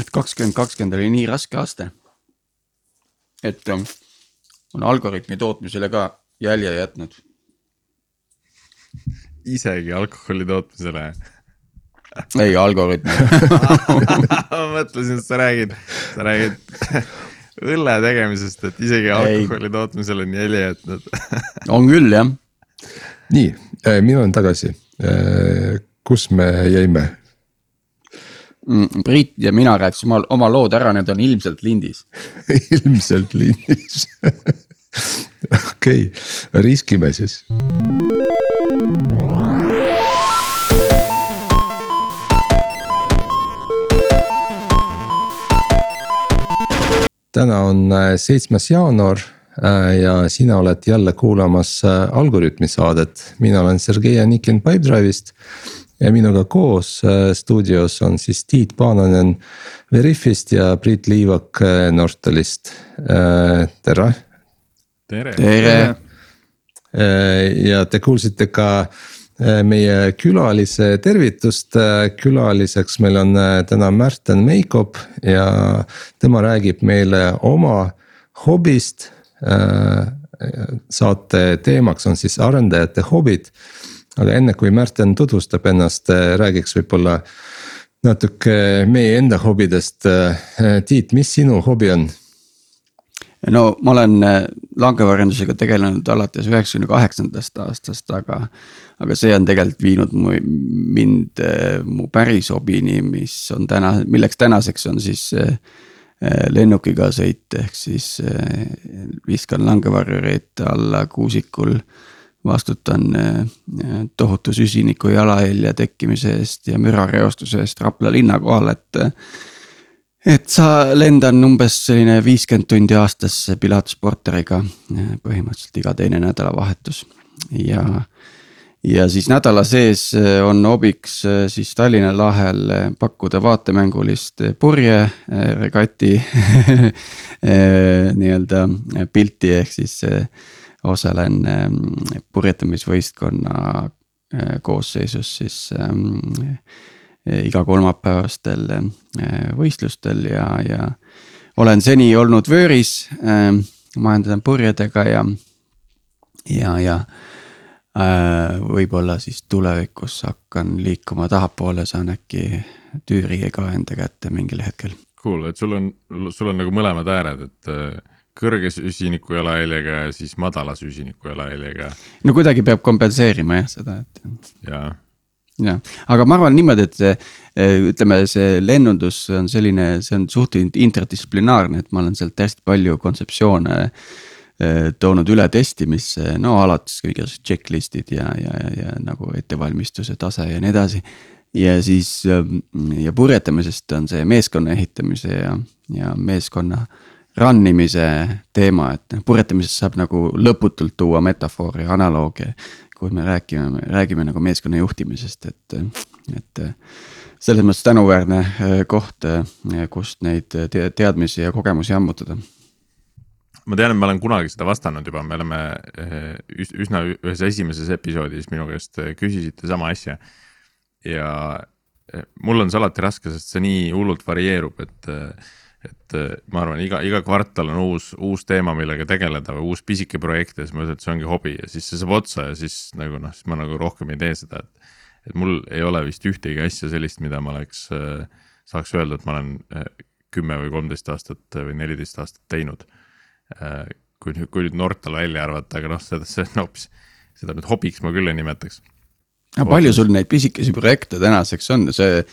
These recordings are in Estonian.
et kakskümmend kakskümmend oli nii raske aasta. et ähm, on algoritmi tootmisele ka jälje jätnud. isegi alkoholi tootmisele ei, algoritm ma mõtlesin, et sa räägid, sa räägid õlle tegemisest, et isegi alkoholi tootmisel on jälje jätnud on küll jah. nii, äh, mina olen tagasi, äh, kus me jäime? Mm, Priit ja mina rääkisime oma lood ära, need on ilmselt lindis ilmselt lindis okei okay., riskime siis. täna on äh, seitsmes jaanuar äh, ja sina oled jälle kuulamas äh, Algorütmi saadet, mina olen Sergei Anikin Pipedrive'ist. Ja minuga koos stuudios on siis Tiit Paananen Veriffist ja Priit Liivak Nortalist, tere. tere, tere.. ja te kuulsite ka Äh, meie külalise tervitust, äh, külaliseks meil on äh, täna Märten Meikop ja tema räägib meile oma hobist. saate teemaks on siis arendajate hobid. Aga enne kui Märten tutvustab ennast, räägiks võib-olla natuke meie enda hobidest. Tiit, mis sinu hobi on? no ma olen langevarjendusega tegelenud alates üheksakümne kaheksandast aastast, aga aga see on tegelikult viinud mu, mind mu päris hobini, mis on täna, milleks tänaseks on siis lennukiga sõit, ehk siis viskan langevarjureid alla kuusikul. Vastutan tohutu süsiniku jalajälje tekkimise eest ja mürareostuse eest Rapla linna kohal, et et sa lendan umbes selline viiskümmend tundi aastas Pilatus Porteriga põhimõtteliselt iga teine nädalavahetus. Ja ja siis nädala sees on hobiks siis Tallinna lahel pakkuda vaatemängulist purje regati nii-öelda pilti, ehk siis osalen purjetamisvõistkonna koosseisus siis ähm, iga kolmapäevastel võistlustel ja, ja olen seni olnud vööris, majandan purjedega ja, ja, ja Äh, võib-olla siis tulevikus hakkan liikuma tahapoole, saan äkki tüüri ka enda kätte mingil hetkel. Cool, et sul on, sul on nagu mõlemad ääred, et äh, kõrge süsiniku jalajäljega ja siis madala süsiniku jalajäljega. no kuidagi peab kompenseerima jah seda, et. jaa jah, aga ma arvan niimoodi, et see ütleme, see lennundus on selline, see on suhteliselt interdistsiplinaarne, et ma olen sealt hästi palju kontseptsioone äh, Äh, toonud üle testimisse, no alates igasugused checklist'id ja, ja, ja, ja nagu ettevalmistuse tase ja nii edasi. ja siis ähm, ja purjetamisest on see meeskonna ehitamise ja, ja meeskonna run imise teema, et purjetamisest saab nagu lõputult tuua metafoore ja analoogia. kui me räägime, räägime nagu meeskonna juhtimisest, et, et selles mõttes tänuväärne äh, koht, äh, kust neid teadmisi ja kogemusi ammutada ma tean, et ma olen kunagi seda vastanud juba, me oleme eh, üsna ühes esimeses episoodis minu käest küsisite sama asja. ja mul on see alati raske, sest see nii hullult varieerub, et, et ma arvan, iga, iga kvartal on uus, uus teema, millega tegeleda või uus pisike projekt ja siis ma ütlen, et see ongi hobi ja siis see saab otsa ja siis nagu noh, siis ma nagu rohkem ei tee seda, et. et mul ei ole vist ühtegi asja sellist, mida ma oleks, saaks öelda, et ma olen kümme või kolmteist aastat või neliteist aastat teinud Äh, kui kui nüüd Nortal välja arvata, aga noh, seda, see on hoopis, seda nüüd hobiks ma küll ei nimetaks. aga palju sul neid pisikesi projekte tänaseks on, see.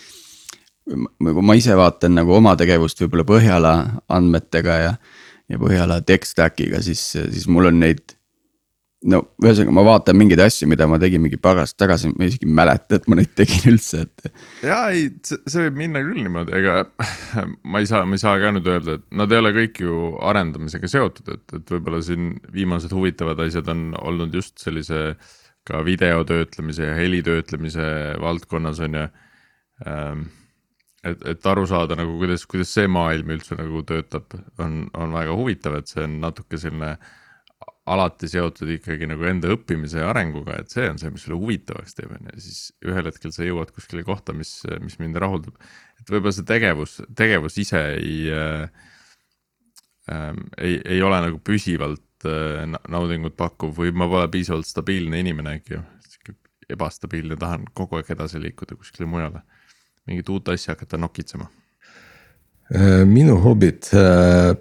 Ma ise vaatan nagu oma tegevust võib-olla Põhjala andmetega ja, ja Põhjala tech stack'iga, siis, siis mul on neid no ühesõnaga, ma vaatan mingeid asju, mida ma tegin mingi paar aastat tagasi, ma isegi ei mäleta, et ma neid tegin üldse, et. ja ei, see võib minna küll niimoodi, ega ma ei saa, ma ei saa ka nüüd öelda, et nad ei ole kõik ju arendamisega seotud, et, et võib-olla siin viimased huvitavad asjad on olnud just sellise. ka video töötlemise ja heli töötlemise valdkonnas on ju ähm, et, et aru saada nagu kuidas, kuidas see maailm üldse nagu töötab, on, on väga huvitav, et see on natuke selline alati seotud ikkagi nagu enda õppimise ja arenguga, et see on see, mis sulle huvitavaks teeb, on ju, siis ühel hetkel sa jõuad kuskile kohta, mis, mis mind rahuldab. et võib-olla see tegevus, tegevus ise ei äh,, äh, ei, ei ole nagu püsivalt äh, naudingut pakkuv või ma pole piisavalt stabiilne inimene äkki. ebastabiilne, tahan kogu aeg edasi liikuda kuskile mujale, mingit uut asja hakata nokitsema. Minu hobid äh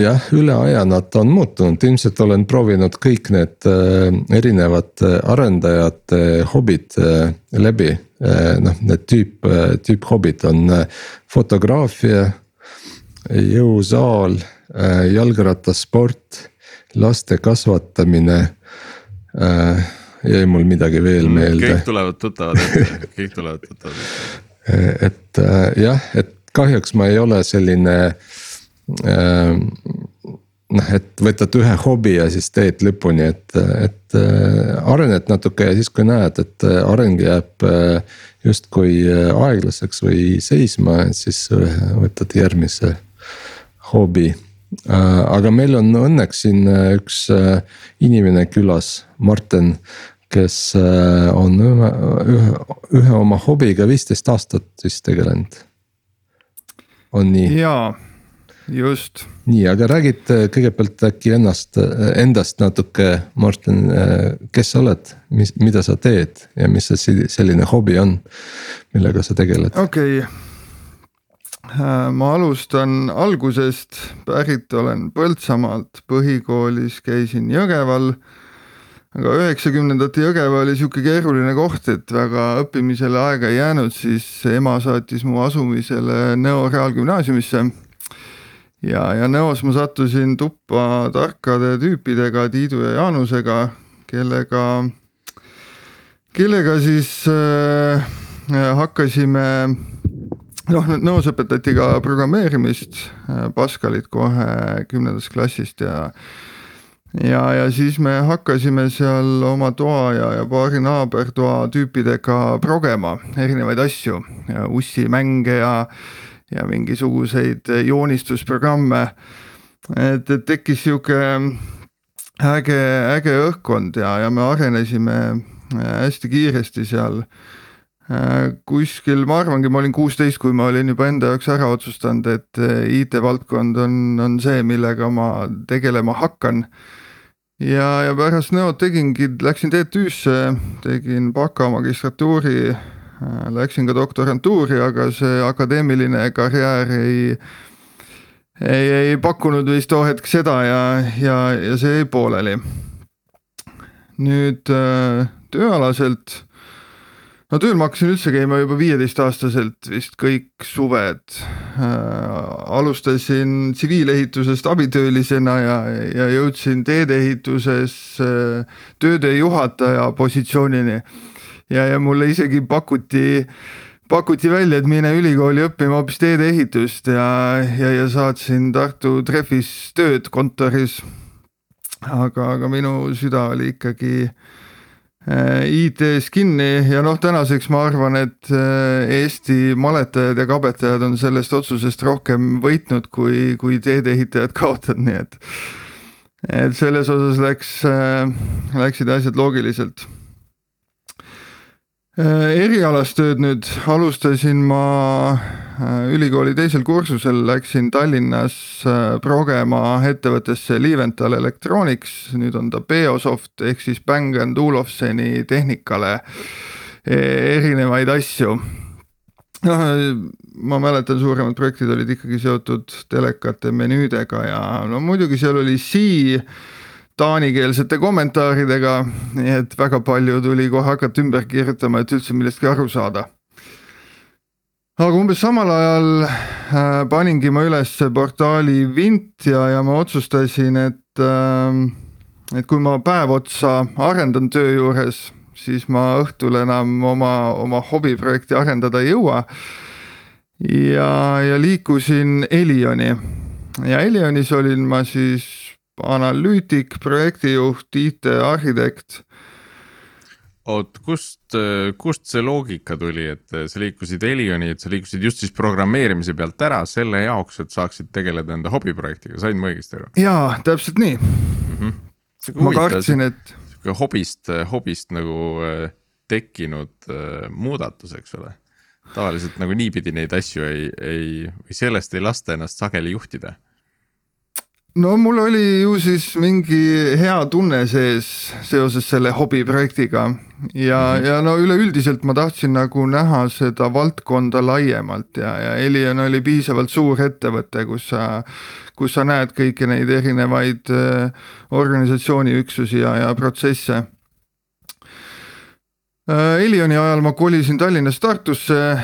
jah, üle aja nad on muutunud, ilmselt olen proovinud kõik need äh, erinevad äh, arendajate hobid läbi noh, need tüüp tüüphobid on fotograafia, jõusaal jalgrattasport, laste kasvatamine jäi mul midagi veel Mm, meelde. kõik tulevad tuttavad ette, kõik tulevad tuttavad ette. et äh, jah, et kahjuks ma ei ole selline äh, noh, et võtad ühe hobi ja siis teed lõpuni, et, et äh, arened natuke ja siis, kui näed, et areng jääb justkui aeglaseks või seisma, et siis võtad järgmise hobi. aga meil on õnneks siin üks inimene külas, Marten kes äh, on ühe, ühe, ühe oma hobiga viisteist aastat vist tegelenud. on nii? jaa, just. nii, aga räägid äh, kõigepealt äkki ennast, endast natuke, Martin, kes sa oled, mis, mida sa teed ja mis see selline hobi on, millega sa tegeled? okei okay. ma alustan algusest, pärit olen Põltsamaalt, põhikoolis käisin Jõgeval aga üheksakümnendate Jõgeva oli sihuke keeruline koht, et väga õppimisele aega ei jäänud, siis ema saatis mu asumisele Nõo Reaalgümnaasiumisse. ja, ja Nõos ma sattusin tuppa tarkade tüüpidega, Tiidu ja Jaanusega, kellega, kellega siis äh, hakkasime noh, Nõos õpetati ka programmeerimist, Pascalit kohe kümnendast klassist ja ja, ja siis me hakkasime seal oma toa ja, ja paari naabertoa tüüpidega progema erinevaid asju, ussimänge ja, ja mingisuguseid joonistusprogramme. et, et tekkis sihuke äge, äge õhkkond ja, ja me arenesime hästi kiiresti seal. Kuskil, ma arvangi, ma olin kuusteist, kui ma olin juba enda jaoks ära otsustanud, et IT-valdkond on, on see, millega ma tegelema hakkan ja, ja pärast Neot tegingi, läksin TTÜ-sse, tegin baka magistratuuri, läksin ka doktorantuuri, aga see akadeemiline karjäär ei, ei, ei pakkunud vist too hetk seda ja, ja, ja see jäi pooleli. nüüd tööalaselt no tööl ma hakkasin üldse käima juba viieteistaastaselt vist kõik suved äh,. alustasin tsiviilehitusest abitöölisena ja, ja jõudsin teedeehituses äh, tööde juhataja positsioonini. ja, ja mulle isegi pakuti, pakuti välja, et mine ülikooli õppima hoopis teedeehitust ja, ja, ja saatsin Tartu Treffis tööd kontoris. aga, aga minu süda oli ikkagi IT-s kinni ja noh, tänaseks ma arvan, et Eesti maletajad ja kabetajad on sellest otsusest rohkem võitnud, kui, kui teedeehitajad kaotanud, nii et. et selles osas läks, läksid asjad loogiliselt. Erialast tööd nüüd alustasin ma ülikooli teisel kursusel, läksin Tallinnas progema ettevõttesse Leaventhal Electronics, nüüd on ta Beosoft ehk siis Bang and Olufseni tehnikale erinevaid asju. noh, ma mäletan, suuremad projektid olid ikkagi seotud telekate menüüdega ja no muidugi seal oli C taanikeelsete kommentaaridega, nii et väga palju tuli kohe hakata ümber kirjutama, et üldse millestki aru saada aga umbes samal ajal äh, paningi ma üles portaali Vint ja, ja ma otsustasin, et äh,, et kui ma päev otsa arendan töö juures, siis ma õhtul enam oma, oma hobiprojekti arendada ei jõua. ja, ja liikusin Elioni ja Elionis olin ma siis analüütik, projektijuht, IT-arhitekt oot, kust, kust see loogika tuli, et sa liikusid Elioni, et sa liikusid just siis programmeerimise pealt ära selle jaoks, et saaksid tegeleda enda hobiprojektiga, sain ma õigesti aru? jaa, täpselt nii mm. -hmm. ma kartsin, et. sihuke hobist, hobist nagu tekkinud muudatus, eks ole. tavaliselt nagu niipidi neid asju ei, ei, või sellest ei lasta ennast sageli juhtida no mul oli ju siis mingi hea tunne sees seoses selle hobiprojektiga ja mm, -hmm. ja no üleüldiselt ma tahtsin nagu näha seda valdkonda laiemalt ja, ja Elion oli piisavalt suur ettevõte, kus sa, kus sa näed kõiki neid erinevaid äh, organisatsiooni üksusi ja, ja protsesse äh,. Elioni ajal ma kolisin Tallinnast Tartusse äh,,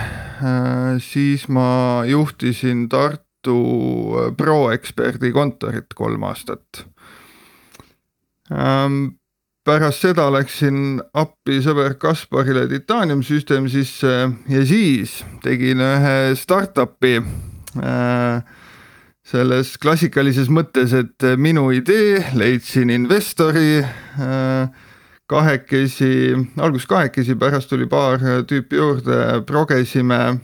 siis ma juhtisin Tartu Tartu äh, proeksperdi kontorit kolm aastat. Ähm, pärast seda läksin appi sõber Kasparile Titanium System sisse ja siis tegin ühe startup'i äh, selles klassikalises mõttes, et minu idee, leidsin investori äh, kahekesi, alguses kahekesi, pärast tuli paar tüüpi juurde, progesime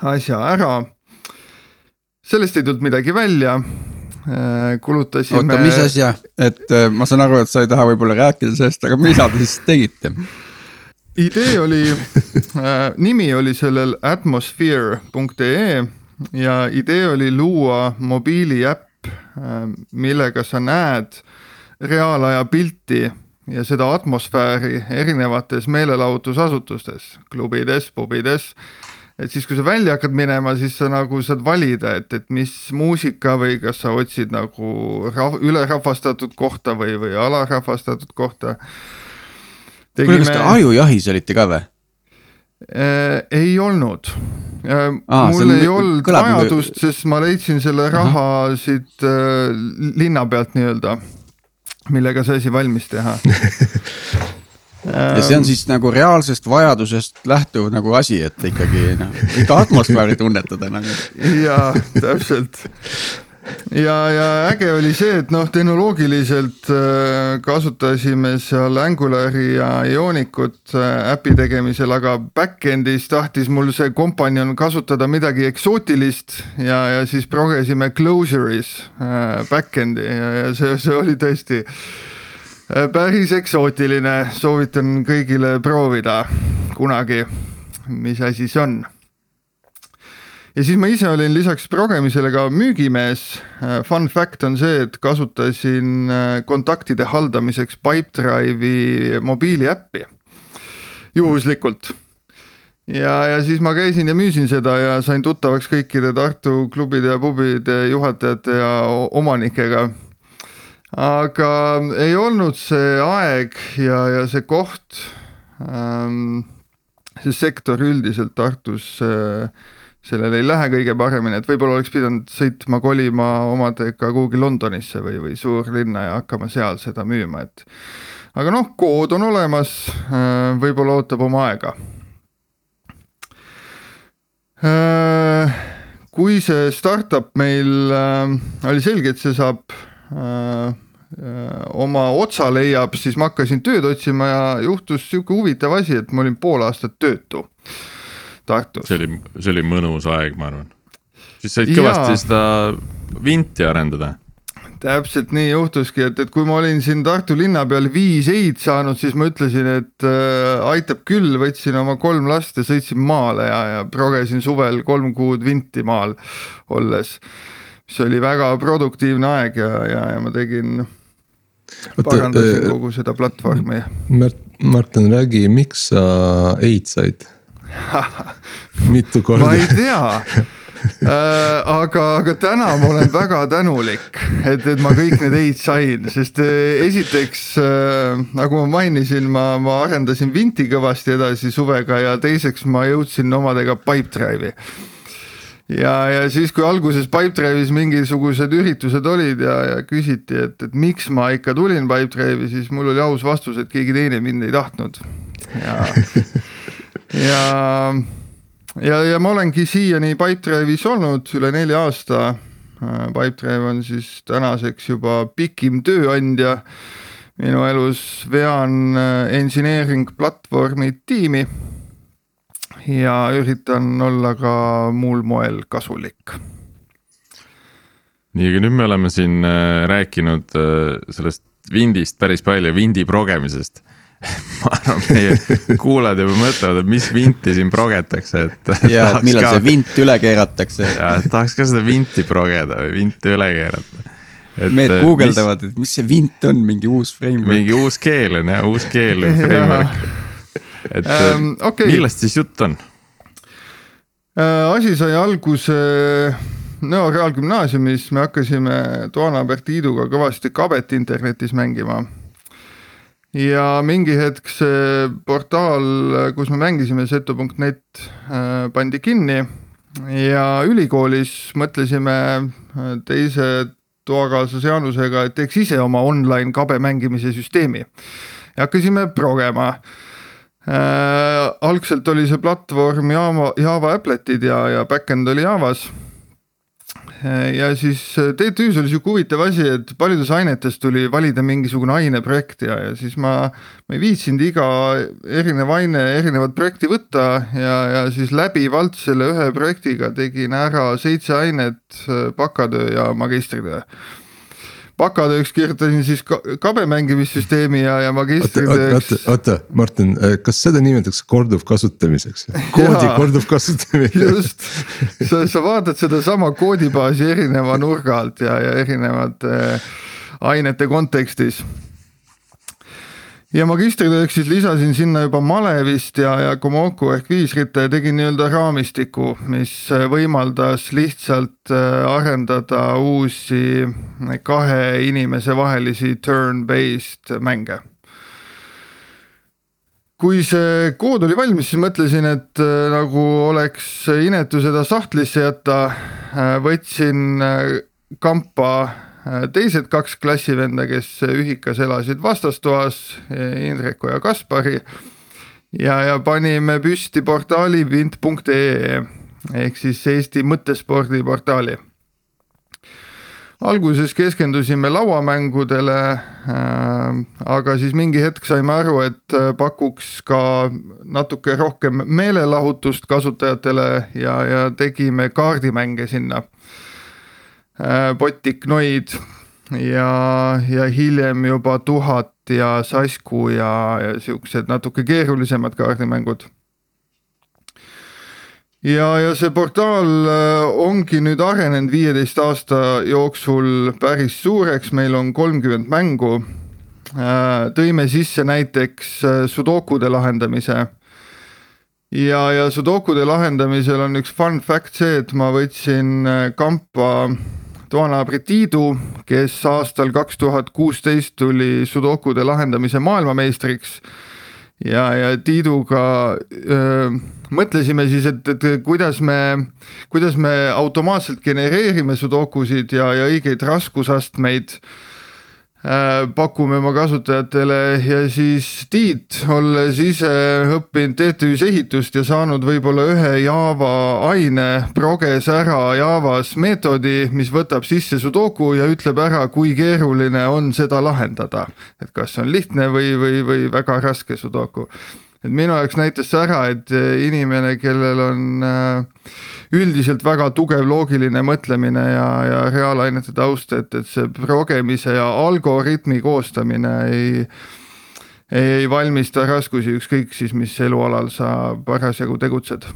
asja ära sellest ei tulnud midagi välja äh, kulutasime. oota, mis asja, et äh, ma saan aru, et sa ei taha võib-olla rääkida sellest, aga mida te siis tegite? idee oli äh,, nimi oli sellel atmosphere.ee ja idee oli luua mobiiliäpp äh,, millega sa näed reaalaja pilti ja seda atmosfääri erinevates meelelahutusasutustes, klubides, pubides et siis, kui sa välja hakkad minema, siis sa nagu saad valida, et, et mis muusika või kas sa otsid nagu rah-, ülerahvastatud kohta või, või alarahvastatud kohta. kuule, kas te ajujahis olite ka või? Äh, ei olnud äh,. mul ei olnud vajadust, sest ma leidsin selle raha -huh. siit äh, linna pealt nii-öelda, millega see asi valmis teha ja see on siis nagu reaalsest vajadusest lähtuv nagu asi, et ikkagi noh, ikka atmosfääri tunnetada nagu. jaa, täpselt ja, ja äge oli see, et noh, tehnoloogiliselt äh, kasutasime seal Angulari ja Ionicut äh, äpi tegemisel, aga back-end'is tahtis mul see kompanjon kasutada midagi eksootilist ja, ja siis progesime Closure'is äh, back-end'i ja, ja see, see oli tõesti päris eksootiline, soovitan kõigile proovida kunagi, mis asi see on. ja siis ma ise olin lisaks progemisele ka müügimees. Äh, fun fact on see, et kasutasin äh, kontaktide haldamiseks Pipedrive'i mobiiliäppi juhuslikult ja, ja siis ma käisin ja müüsin seda ja sain tuttavaks kõikide Tartu klubide ja pubide juhatajate ja omanikega aga ei olnud see aeg ja, ja see koht ähm,, see sektor üldiselt Tartus äh, sellel ei lähe kõige paremini, et võib-olla oleks pidanud sõitma, kolima omadega kuhugi Londonisse või, või suurlinna ja hakkama seal seda müüma, et aga noh, kood on olemas äh,, võib-olla ootab oma aega äh,. kui see startup meil äh, oli selge, et see saab oma otsa leiab, siis ma hakkasin tööd otsima ja juhtus sihuke huvitav asi, et ma olin pool aastat töötu Tartus. see oli, see oli mõnus aeg, ma arvan. siis said kõvasti ja. seda vinti arendada täpselt nii juhtuski, et, et kui ma olin siin Tartu linna peal viis ei-d saanud, siis ma ütlesin, et äh, aitab küll, võtsin oma kolm last ja sõitsin maale ja, ja progesin suvel kolm kuud vinti maal olles mis oli väga produktiivne aeg ja, ja, ja ma tegin, parandasin äh, kogu seda platvormi. Märt, Martin, räägi, miks sa ei-d said mitu korda? ma ei tea äh, aga, aga täna ma olen väga tänulik, et, et ma kõik need ei-d sain, sest äh, esiteks äh, nagu ma mainisin, ma, ma arendasin Vinti kõvasti edasi suvega ja teiseks ma jõudsin omadega Pipedrive'i ja, ja siis, kui alguses Pipedrive'is mingisugused üritused olid ja, ja küsiti, et, et miks ma ikka tulin Pipedrive'i, siis mul oli aus vastus, et keegi teine mind ei tahtnud. ja, ja, ja, ja ma olengi siiani Pipedrive'is olnud üle nelja aasta. Pipedrive on siis tänaseks juba pikim tööandja minu elus, vean engineering platvormi tiimi ja üritan olla ka muul moel kasulik. nii, aga nüüd me oleme siin äh, rääkinud äh, sellest Windist päris palju, Windi progemisest. ma arvan, meie kuulajad juba mõtlevad, et mis vinti siin progetakse, et. ja, et millal ka... see vint üle keeratakse. ja, tahaks ka seda vinti progeda või vinti üle keerata. Need äh, guugeldavad, et mis see vint on, mingi uus framework. mingi uus keel on jah, uus keel on framework. Et um, okay. millest siis jutt on? Äh, asi sai alguse Nõo Reaalgümnaasiumis, me hakkasime toanaaber Tiiduga kõvasti kabet internetis mängima. Ja mingi hetk see portaal, kus me mängisime, setu.net äh, pandi kinni. Ja ülikoolis mõtlesime äh, teise toakaaslase Jaanusega, et teeks ise oma online kabe mängimise süsteemi. Ja hakkasime progema äh,. algselt oli see platvorm Java, Java applet'id ja, ja back-end oli Javas ja siis äh, TTÜ-s oli sihuke huvitav asi, et paljudes ainetes tuli valida mingisugune aineprojekt ja, ja siis ma, ma ei viitsinud iga erinev aine erinevat projekti võtta ja, ja siis läbivalt selle ühe projektiga tegin ära seitse ainet, äh, bakatöö ja magistritöö bakatööks kirjutasin siis kabe mängimissüsteemi ja, ja magistritööks. oota, oota, Martin, äh, kas seda nimetatakse korduvkasutamiseks? koodi korduvkasutamine. just, sa, sa vaatad sedasama koodibaasi erineva nurga alt ja, ja erinevate äh, ainete kontekstis ja magistritööks siis lisasin sinna juba malevist ja, ja Komoku ehk viisritta ja tegin nii-öelda raamistiku, mis võimaldas lihtsalt äh, arendada uusi kahe inimese vahelisi turn-based mänge. kui see kood oli valmis, siis mõtlesin, et äh, nagu oleks inetu seda sahtlisse jätta, äh, võtsin kampa Äh, teised kaks klassivenda, kes ühikas elasid vastastoas, Indreku ja Kaspari. ja, ja panime püsti portaali vint.ee ehk siis Eesti mõttespordi portaali. alguses keskendusime lauamängudele äh,, aga siis mingi hetk saime aru, et äh, pakuks ka natuke rohkem meelelahutust kasutajatele ja, ja tegime kaardimänge sinna Äh, Botiknoid ja, ja hiljem juba Tuhat ja Sasku ja, ja siuksed natuke keerulisemad kaardimängud. ja, ja see portaal äh, ongi nüüd arenenud viieteist aasta jooksul päris suureks, meil on kolmkümmend mängu. Äh, tõime sisse näiteks sudokude lahendamise ja, ja sudokude lahendamisel on üks fun fact see, et ma võtsin kampa toanaabri Tiidu, kes aastal kaks tuhat kuusteist tuli sudokude lahendamise maailmameistriks. ja, ja Tiiduga öö, mõtlesime siis, et, et kuidas me, kuidas me automaatselt genereerime sudokusid ja, ja õigeid raskusastmeid pakume oma kasutajatele ja siis Tiit, olles ise õppinud TTÜ-s ehitust ja saanud võib-olla ühe Java aine, proges ära Javas meetodi, mis võtab sisse Sudoku ja ütleb ära, kui keeruline on seda lahendada. et kas on lihtne või, või, või väga raske Sudoku. Et minu jaoks näitas see ära, et inimene, kellel on äh, üldiselt väga tugev loogiline mõtlemine ja, ja reaalainete taust, et, et see progemise ja algoritmi koostamine ei ei valmista raskusi, ükskõik siis mis elualal sa parasjagu tegutsed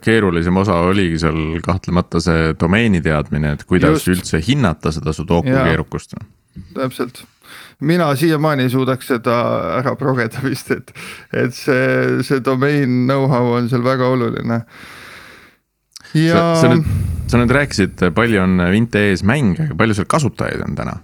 keerulisem osa oligi seal kahtlemata see domeeni teadmine, et kuidas Just. üldse hinnata seda sudoku keerukust. täpselt, mina siiamaani ei suudaks seda ära progeda vist, et, et see, see domain know-how on seal väga oluline ja. sa, nüüd, sa nüüd rääkisid, palju on Vint.ee-s mänge, palju seal kasutajaid on täna?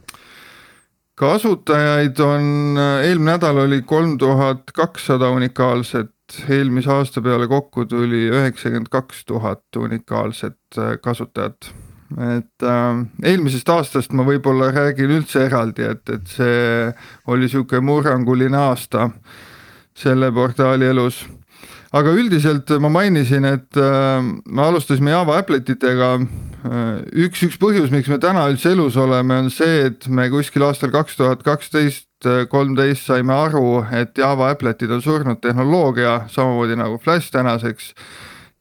kasutajaid on, eelmine nädal oli kolm tuhat kakssada unikaalset, eelmise aasta peale kokku tuli üheksakümmend kaks tuhat unikaalset äh, kasutajat. Et äh, eelmisest aastast ma võib-olla räägin üldse eraldi, et, et see oli sihuke murranguline aasta selle portaali elus aga üldiselt ma mainisin, et äh, me alustasime Java applet itega. Äh, üks, üks põhjus, miks me täna üldse elus oleme, on see, et me kuskil aastal kaks tuhat kaksteist, kolmteist saime aru, et Java appletid on surnud tehnoloogia, samamoodi nagu Flash tänaseks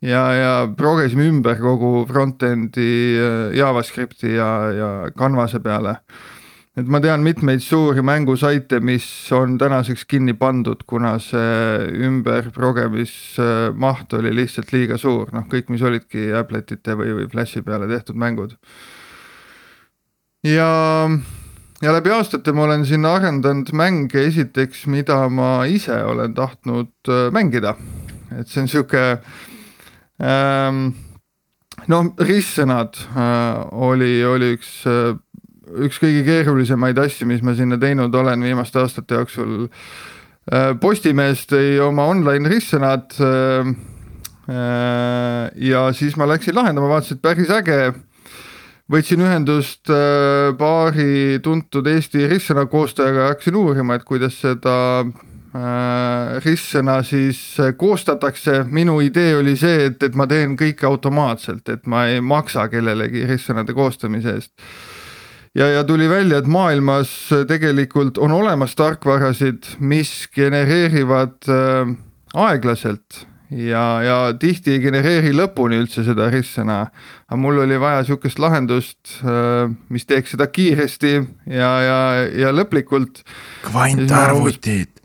ja, ja progesime ümber kogu front-end'i äh, JavaScripti ja, ja Canvas'e peale. Et ma tean mitmeid suuri mängusaite, mis on tänaseks kinni pandud, kuna see ümberprogemismaht oli lihtsalt liiga suur, noh, kõik, mis olidki Apple'ite või, või Flashi peale tehtud mängud. ja, ja läbi aastate ma olen siin arendanud mänge esiteks, mida ma ise olen tahtnud äh, mängida, et see on sihuke noh, ristsõnad äh, oli, oli üks äh, üks kõige keerulisemaid asju, mis ma sinna teinud olen viimaste aastate jooksul. Äh, Postimees tõi oma online ristsõnad. Ja siis ma läksin lahendama, vaatasin, et päris äge. võtsin ühendust paari tuntud Eesti ristsõna koostajaga ja hakkasin uurima, et kuidas seda ristsõna siis koostatakse, minu idee oli see, et, et ma teen kõike automaatselt, et ma ei maksa kellelegi ristsõnade koostamise eest ja, ja tuli välja, et maailmas tegelikult on olemas tarkvarasid, mis genereerivad äh, aeglaselt ja, ja tihti ei genereeri lõpuni üldse seda ristsõna. aga mul oli vaja sihukest lahendust äh,, mis teeks seda kiiresti ja, ja, ja lõplikult. kvantarvutid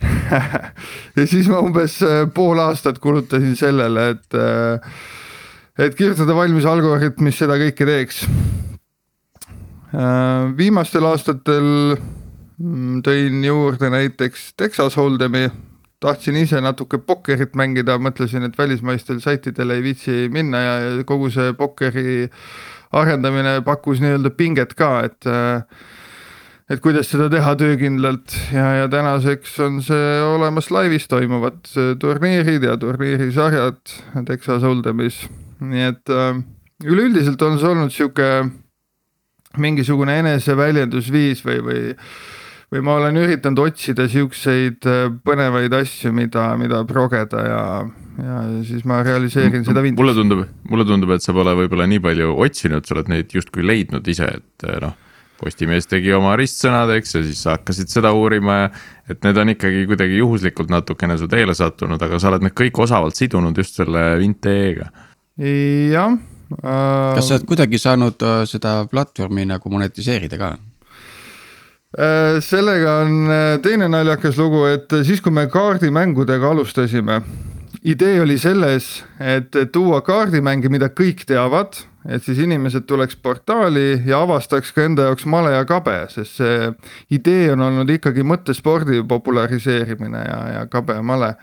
ja siis ma umbes äh, pool aastat kulutasin sellele, et, äh, et kirjutada valmis algoritm, mis seda kõike teeks. Äh, viimastel aastatel mm, tõin juurde näiteks Texas Hold'emi, tahtsin ise natuke pokkerit mängida, mõtlesin, et välismaistel saitidel ei viitsi minna ja kogu see pokkeri arendamine pakkus nii-öelda pinget ka, et äh, et kuidas seda teha töökindlalt ja, ja tänaseks on see olemas laivis toimuvad turniirid ja turniirisarjad Texas Holdemis, nii et äh, üleüldiselt on see olnud sihuke mingisugune eneseväljendusviis või, või või ma olen üritanud otsida siukseid äh, põnevaid asju, mida, mida progeda ja, ja siis ma realiseerin seda Windowsi. mulle tundub, mulle tundub, et sa pole võib-olla nii palju otsinud, sa oled neid justkui leidnud ise, et äh, noh. Postimees tegi oma ristsõnad, eks ja siis sa hakkasid seda uurima ja et need on ikkagi kuidagi juhuslikult natukene su teele sattunud, aga sa oled need kõik osavalt sidunud just selle Vint.ee-ga. jah kas sa oled kuidagi saanud äh, seda platvormi nagu monetiseerida ka? Äh, sellega on äh, teine naljakas lugu, et siis, kui me kaardimängudega alustasime, idee oli selles, et tuua kaardimänge, mida kõik teavad, et siis inimesed tuleks portaali ja avastaks ka enda jaoks male ja kabe, sest see idee on olnud ikkagi mõttespordi populariseerimine ja, ja kabe ja male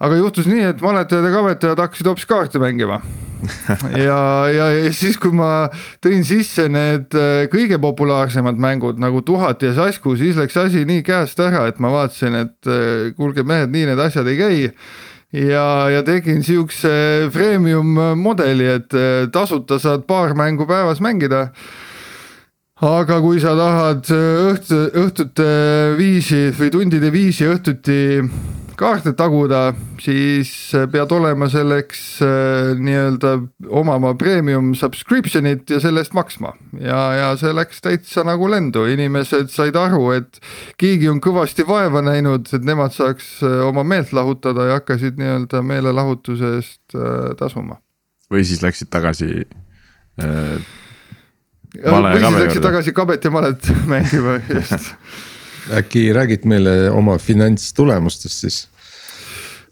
aga juhtus nii, et maletajad ja kabetajad hakkasid hoopis kaarte mängima. ja, ja, ja siis, kui ma tõin sisse need äh, kõige populaarsemad mängud nagu Tuhat ja Sasku, siis läks asi nii käest ära, et ma vaatasin, et äh, kuulge mehed, nii need asjad ei käi ja, ja tegin siukse freemium mudeli, et äh, tasuta saad paar mängu päevas mängida. Aga kui sa tahad õhtu, õhtute viisi või tundide viisi õhtuti kaarte taguda, siis pead olema selleks äh, nii-öelda omama premium subscription'it ja selle eest maksma. ja, ja see läks täitsa nagu lendu, inimesed said aru, et keegi on kõvasti vaeva näinud, et nemad saaks äh, oma meelt lahutada ja hakkasid nii-öelda meelelahutuse eest äh, tasuma. või siis läksid tagasi äh või siis läksid tagasi kabet ja malet mängima, just. Äkki räägid meile oma finantstulemustest siis?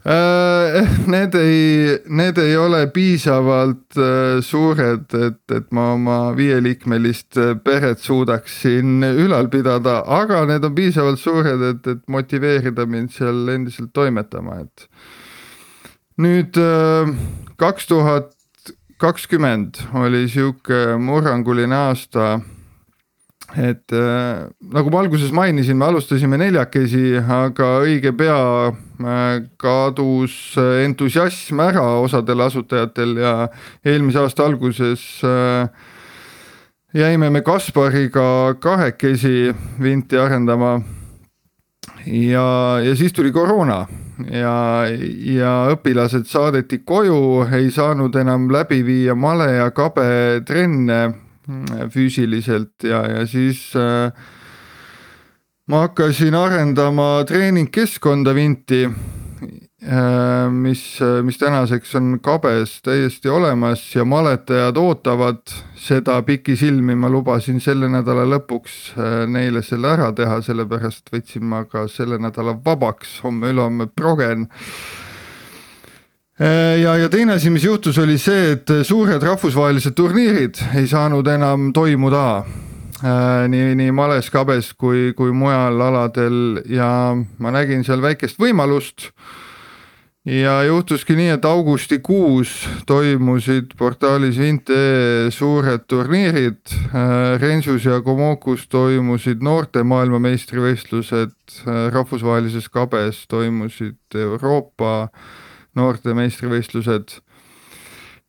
Äh, need ei, need ei ole piisavalt äh, suured, et, et ma oma viieliikmelist äh, peret suudaksin ülal pidada, aga need on piisavalt suured, et, et motiveerida mind seal endiselt toimetama, et. nüüd kaks tuhat kakskümmend oli sihuke murranguline aasta. Et äh, nagu ma alguses mainisin, me alustasime neljakesi, aga õige pea äh, kadus entusiasm ära osadel asutajatel ja eelmise aasta alguses äh, jäime me Kaspariga kahekesi vinti arendama. ja, ja siis tuli koroona ja, ja õpilased saadeti koju, ei saanud enam läbi viia male ja kabe trenne füüsiliselt ja, ja siis äh, ma hakkasin arendama treeningkeskkonda Vinti Äh, mis, mis tänaseks on kabes täiesti olemas ja maletajad ootavad seda pikisilmi, ma lubasin selle nädala lõpuks äh, neile selle ära teha, sellepärast võtsin ma ka selle nädala vabaks, homme-ülehomme progen. Äh, ja, ja teine asi, mis juhtus, oli see, et suured rahvusvahelised turniirid ei saanud enam toimuda nii, nii males, kabes kui, kui mujal aladel ja ma nägin seal väikest võimalust ja juhtuski nii, et augustikuus toimusid portaalis Vint.ee suured turniirid. Äh, Rensus ja Komokus toimusid noorte maailmameistrivõistlused, äh, rahvusvahelises kabes toimusid Euroopa noorte meistrivõistlused.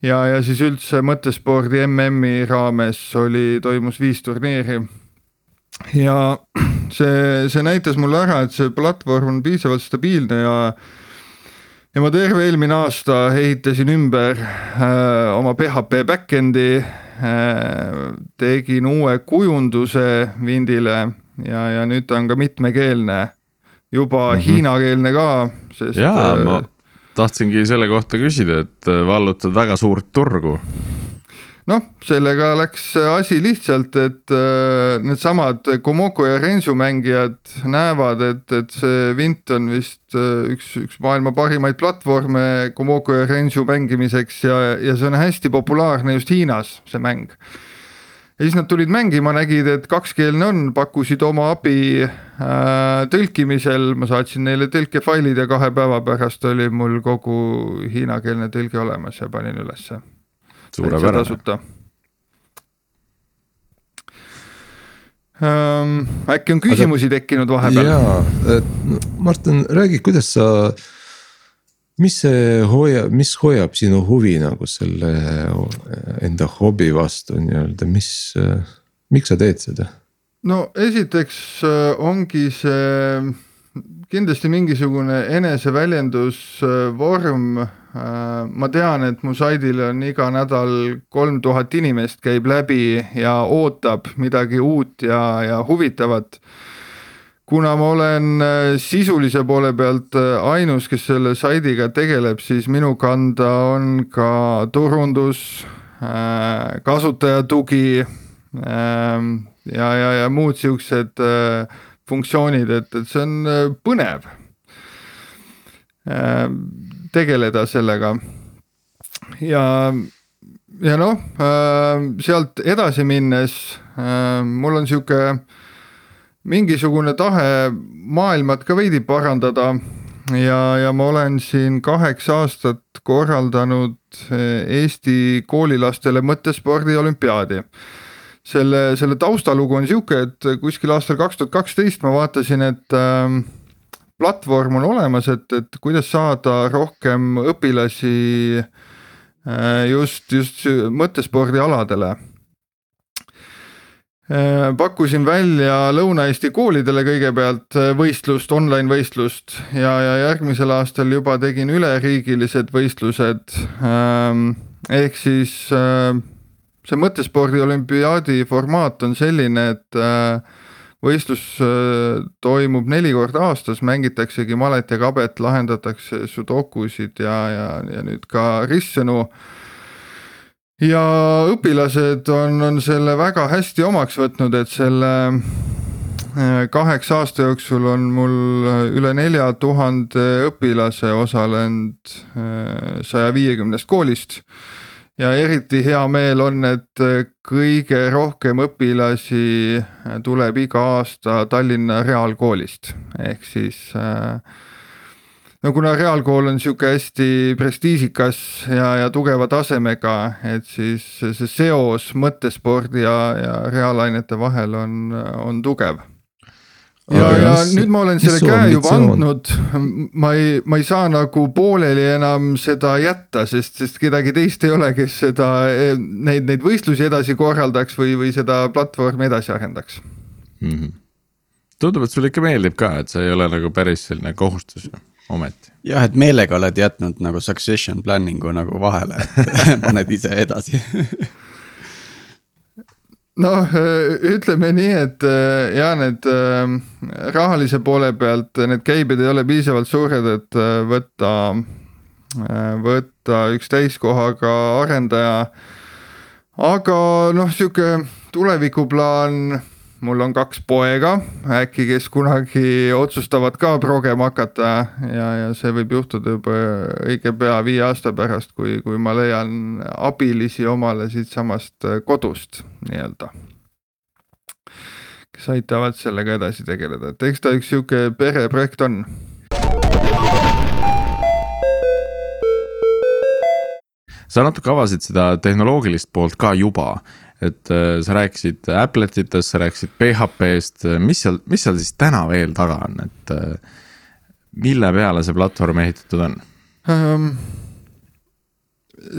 ja, ja siis üldse mõttespordi MM-i raames oli, toimus viis turniiri. ja see, see näitas mulle ära, et see platvorm on piisavalt stabiilne ja ja ma terve eelmine aasta ehitasin ümber äh, oma PHP back-end'i äh,, tegin uue kujunduse Windile ja, ja nüüd ta on ka mitmekeelne, juba mm -hmm. hiinakeelne ka, sest. jaa äh,, ma tahtsingi selle kohta küsida, et äh, vallutad väga suurt turgu noh, sellega läks asi lihtsalt, et äh, needsamad Komoko ja Rensu mängijad näevad, et, et see Vint on vist äh, üks, üks maailma parimaid platvorme Komoko ja Rensu mängimiseks ja, ja see on hästi populaarne just Hiinas, see mäng. Ja siis nad tulid mängima, nägid, et kakskeelne on, pakkusid oma abi äh, tõlkimisel, ma saatsin neile tõlkefailid ja kahe päeva pärast oli mul kogu hiinakeelne tõlge olemas ja panin ülesse suurepärane. ähm,. äkki on küsimusi Aga... tekkinud vahepeal? jaa, Martin, räägi, kuidas sa, mis see hoiab, mis hoiab sinu huvi nagu selle enda hobi vastu nii-öelda, mis, miks sa teed seda? no esiteks äh, ongi see kindlasti mingisugune eneseväljendusvorm ma tean, et mu saidil on iga nädal kolm tuhat inimest käib läbi ja ootab midagi uut ja, ja huvitavat. Kuna ma olen äh, sisulise poole pealt äh, ainus, kes selle saidiga tegeleb, siis minu kanda on ka turundus, kasutajatugi ähm, ja, ja, ja muud siuksed funktsioonid, et, et see on põnev tegeleda sellega. ja, ja noh äh,, sealt edasi minnes äh, mul on sihuke mingisugune tahe maailmat ka veidi parandada ja, ja ma olen siin kaheksa aastat korraldanud äh, Eesti koolilastele mõttespordi olümpiaadi. selle, selle taustalugu on sihuke, et kuskil aastal kaks tuhat kaksteist ma vaatasin, et äh, platvorm on olemas, et, et kuidas saada rohkem õpilasi äh, just, just mõttespordialadele. Äh, pakkusin välja Lõuna-Eesti koolidele kõigepealt äh, võistlust, online võistlust ja, ja järgmisel aastal juba tegin üleriigilised võistlused. Ähm, ehk siis see mõttespordi olümpiaadi formaat on selline, et võistlus äh, toimub neli korda aastas, mängitaksegi malet ja kabet, lahendatakse sudokusid ja, ja, ja nüüd ka ristsõnu. Ja õpilased on, on selle väga hästi omaks võtnud, et selle äh, kaheksa aasta jooksul on mul üle nelja tuhande õpilase osalenud äh, saja viiekümnest koolist. Ja eriti hea meel on, et äh, kõige rohkem õpilasi äh, tuleb iga aasta Tallinna Reaalkoolist, ehk siis äh, no kuna reaalkool on sihuke hästi prestiižikas ja, ja tugeva tasemega, et siis see seos mõttespordi ja, ja reaalainete vahel on, on tugev ja, ja mis, nüüd ma olen selle käe juba andnud, ma ei, ma ei saa nagu pooleli enam seda jätta, sest, sest kedagi teist ei ole, kes seda, neid, neid võistlusi edasi korraldaks või, või seda platvormi edasi arendaks mm. -hmm. tundub, et sulle ikka meeldib ka, et see ei ole nagu päris selline kohustus ju ometi. jah, et meelega oled jätnud nagu succession planning'u nagu vahele, et paned ise edasi noh, ütleme nii, et äh, ja need äh, rahalise poole pealt need käibed ei ole piisavalt suured, et võtta, võtta üks täiskohaga arendaja. aga noh, sihuke tulevikuplaan mul on kaks poega, äkki kes kunagi otsustavad ka progema hakata ja, ja see võib juhtuda juba õige pea viie aasta pärast, kui, kui ma leian abilisi omale siitsamast kodust nii-öelda. kes aitavad sellega edasi tegeleda, et eks ta üks sihuke pereprojekt on sa natuke avasid seda tehnoloogilist poolt ka juba, et äh, sa rääkisid Appletitest, sa rääkisid PHP-st, mis seal, mis seal siis täna veel taga on, et äh, mille peale see platvorm ehitatud on? Um,?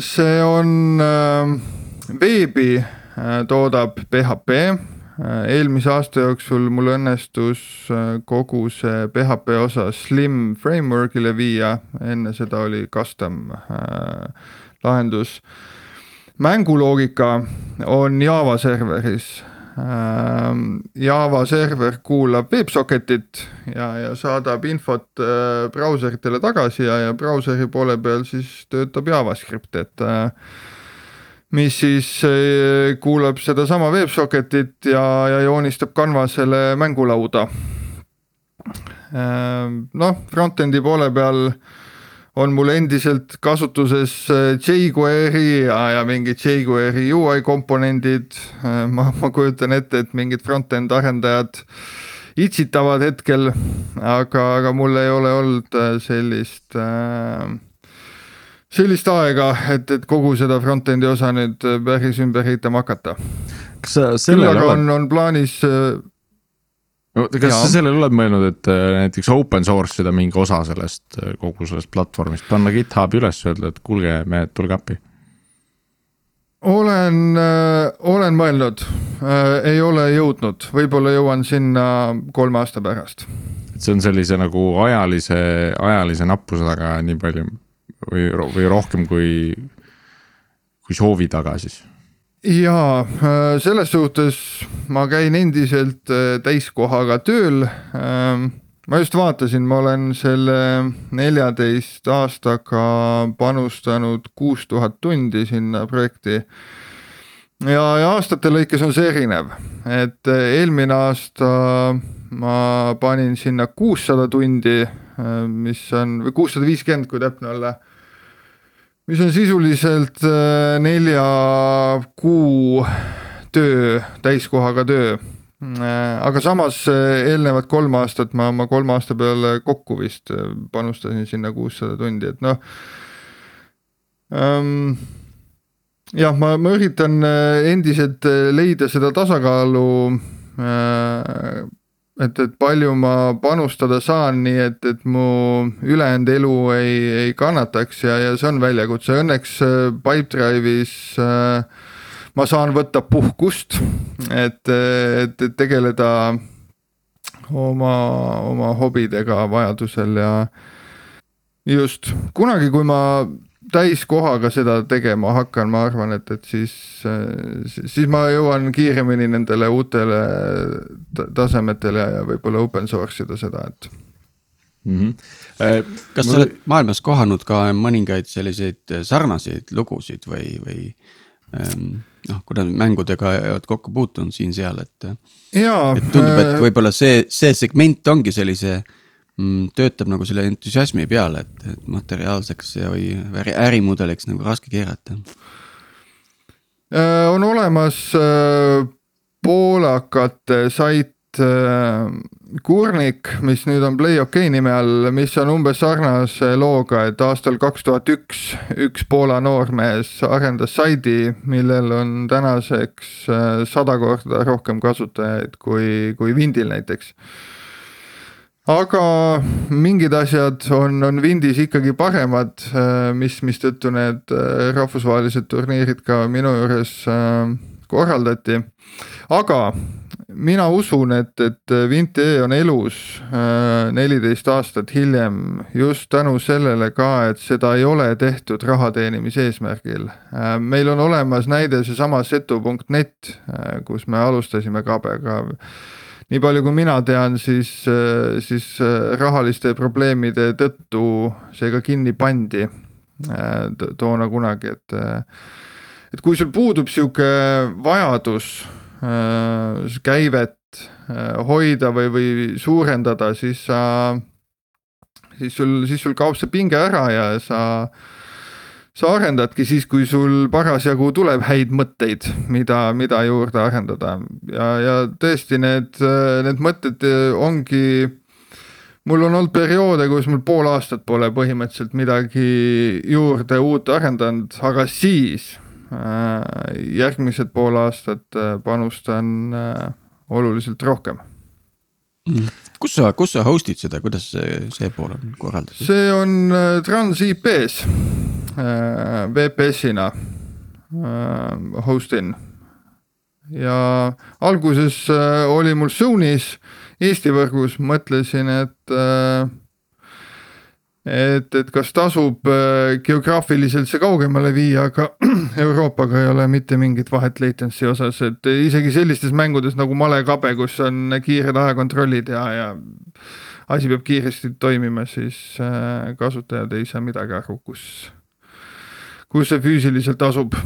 see on uh,, veebi uh, toodab PHP eelmise aasta jooksul mul õnnestus kogu see PHP osa Slim framework'ile viia, enne seda oli custom uh, lahendus. uh, mänguloogika on Java serveris. Ähm, Java server kuulab WebSocketit ja, ja saadab infot äh, brauseritele tagasi ja, ja brauseri poole peal siis töötab JavaScript, et äh, mis siis äh, kuulab sedasama WebSocketit ja, ja joonistab Canvasele mängulauda. Ähm, noh, front-end'i poole peal on mul endiselt kasutuses äh, jQuery ja, ja mingid jQuery UI komponendid. Äh, ma, ma kujutan ette, et mingid front-end arendajad itsitavad hetkel, aga, aga mul ei ole olnud äh, sellist sellist aega, et, et kogu seda front-end'i osa nüüd päris ümber ehitama hakata. sa sellele oled? on, on plaanis kas sa sellele oled mõelnud, et äh, näiteks open source ida mingi osa sellest, äh, kogu sellest platvormist, panna GitHubi üles, öelda, et kuulge, mehed, tulge appi? olen äh,, olen mõelnud ei ole jõudnud, võib-olla jõuan sinna kolme aasta pärast. et see on sellise nagu ajalise, ajalise nappuse taga nii palju või, või rohkem kui, kui soovi taga siis jaa, äh, selles suhtes ma käin endiselt äh, täiskohaga tööl. Ähm, ma just vaatasin, ma olen selle neljateist aastaga panustanud kuus tuhat tundi sinna projekti. ja, ja aastate lõikes on see erinev, et äh, eelmine aasta ma panin sinna kuussada tundi, mis on, või kuussada viiskümmend, kui täpne olla mis on sisuliselt äh, nelja kuu töö, täiskohaga töö. Äh, aga samas äh, eelnevad kolm aastat ma, ma kolme aasta peale kokku vist panustasin sinna kuussada tundi, et noh ähm,. jah, ma, ma üritan endiselt leida seda tasakaalu äh, et, et palju ma panustada saan, nii et, et mu ülejäänud elu ei, ei kannataks ja, ja see on väljakutse, õnneks äh, Pipedrive'is äh, ma saan võtta puhkust, et, et, et tegeleda oma, oma hobidega vajadusel ja just kunagi, kui ma täiskohaga seda tegema hakkan, ma arvan, et, et siis, siis ma jõuan kiiremini nendele uutele tasemetele ja võib-olla open source ida seda, et mm. -hmm. kas sa oled maailmas kohanud ka mõningaid selliseid sarnaseid lugusid või, või ähm, noh, kuna mängudega oled kokku puutunud siin-seal, et. et tundub, et võib-olla see, see segment ongi sellise töötab nagu selle entusiasmi peale, et, et materiaalseks või ärimudeliks nagu raske keerata. Äh, on olemas äh, poolakate sait äh, Kurnik, mis nüüd on Play OK nime all, mis on umbes sarnase looga, et aastal kaks tuhat üks üks Poola noormees arendas saidi, millel on tänaseks sada korda rohkem kasutajaid kui, kui Vindil näiteks aga mingid asjad on, on Windis ikkagi paremad, äh, mis, mistõttu need äh, rahvusvahelised turniirid ka minu juures äh, korraldati. aga mina usun, et, et Vint.ee on elus neliteist aastat hiljem just tänu sellele ka, et seda ei ole tehtud raha teenimise eesmärgil. Meil on olemas näide seesama setu.net, kus me alustasime kabega nii palju, kui mina tean, siis, siis rahaliste probleemide tõttu see ka kinni pandi toona kunagi, et. et kui sul puudub sihuke vajadus Äh, käivet äh, hoida või, või suurendada, siis sa, siis sul, siis sul kaob see pinge ära ja sa, sa arendadki siis, kui sul parasjagu tuleb häid mõtteid, mida, mida juurde arendada ja, ja tõesti need, need mõtted ongi mul on olnud perioode, kus mul pool aastat pole põhimõtteliselt midagi juurde uut arendanud, aga siis Äh, järgmised pool aastat äh, panustan äh, oluliselt rohkem. Mm. kus sa, kus sa host'id seda, kuidas see, see pool on korraldatud? see on Trans-IP-s VPS-ina host in ja alguses oli mul Zone'is Eesti võrgus, mõtlesin, et et, et kas tasub äh, geograafiliselt see kaugemale viia, aga Euroopaga ei ole mitte mingit vahet latency osas, et isegi sellistes mängudes nagu malekabe, kus on kiired ajakontrollid ja, ja asi peab kiiresti toimima, siis äh, kasutajad ei saa midagi aru, kus, kus see füüsiliselt asub.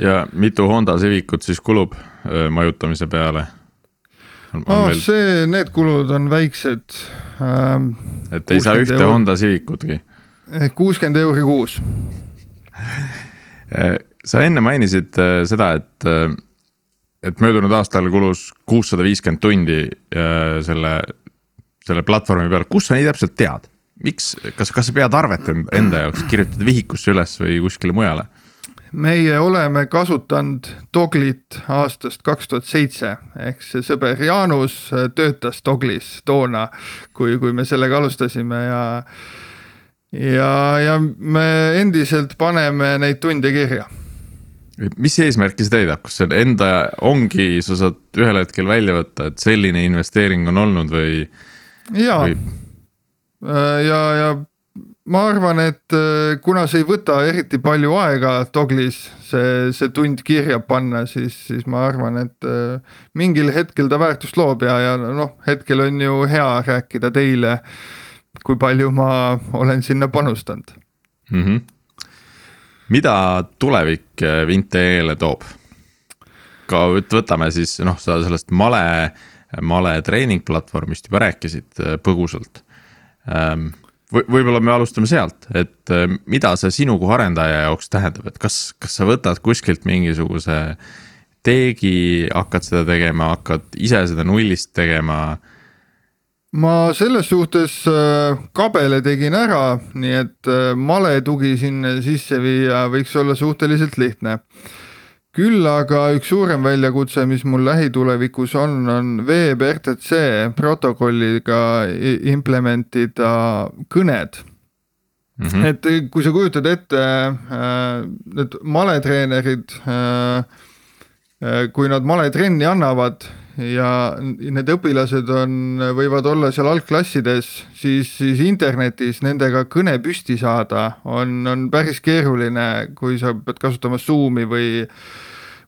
ja mitu Honda Civicut siis kulub äh, majutamise peale? Oh, meil... see, need kulud on väiksed ähm,. et ei saa ühte euro... Honda Civicutki? kuuskümmend euri kuus äh, sa enne mainisid äh, seda, et, et möödunud aastal kulus kuussada viiskümmend tundi selle, selle platvormi peal, kus sa nii täpselt tead? miks, kas, kas sa pead arvet enda jaoks, kirjutad vihikusse üles või kuskile mujale? Meie oleme kasutanud Doglit aastast kaks tuhat seitse, ehk see sõber Jaanus töötas Doglis toona, kui, kui me sellega alustasime ja ja, ja me endiselt paneme neid tunde kirja. Mis eesmärki see täidab, kas see enda ongi, sa saad ühel hetkel välja võtta, et selline investeering on olnud või? ja või..., ja, ja ma arvan, et äh, kuna see ei võta eriti palju aega Doglis see, see tund kirja panna, siis, siis ma arvan, et äh, mingil hetkel ta väärtust loob ja, ja noh, hetkel on ju hea rääkida teile, kui palju ma olen sinna panustanud mm. -hmm. mida tulevik äh, Vint.ee-le toob? ka võtame siis noh, sa sellest male, male treeningplatvormist juba rääkisid põgusalt ähm, võib-olla me alustame sealt, et äh, mida see sinu kui arendaja jaoks tähendab, et kas, kas sa võtad kuskilt mingisuguse teegi, hakkad seda tegema, hakkad ise seda nullist tegema? ma selles suhtes äh, kabele tegin ära, nii et äh, male tugi sinna sisse viia võiks olla suhteliselt lihtne küll aga üks suurem väljakutse, mis mul lähitulevikus on, on Web RTC protokolliga implementida kõned mm. -hmm. et kui sa kujutad ette äh, need maletreenerid äh,, äh kui nad maletrenni annavad ja need õpilased on, võivad olla seal algklassides, siis, siis internetis nendega kõne püsti saada on, on päris keeruline, kui sa pead kasutama Zoom'i või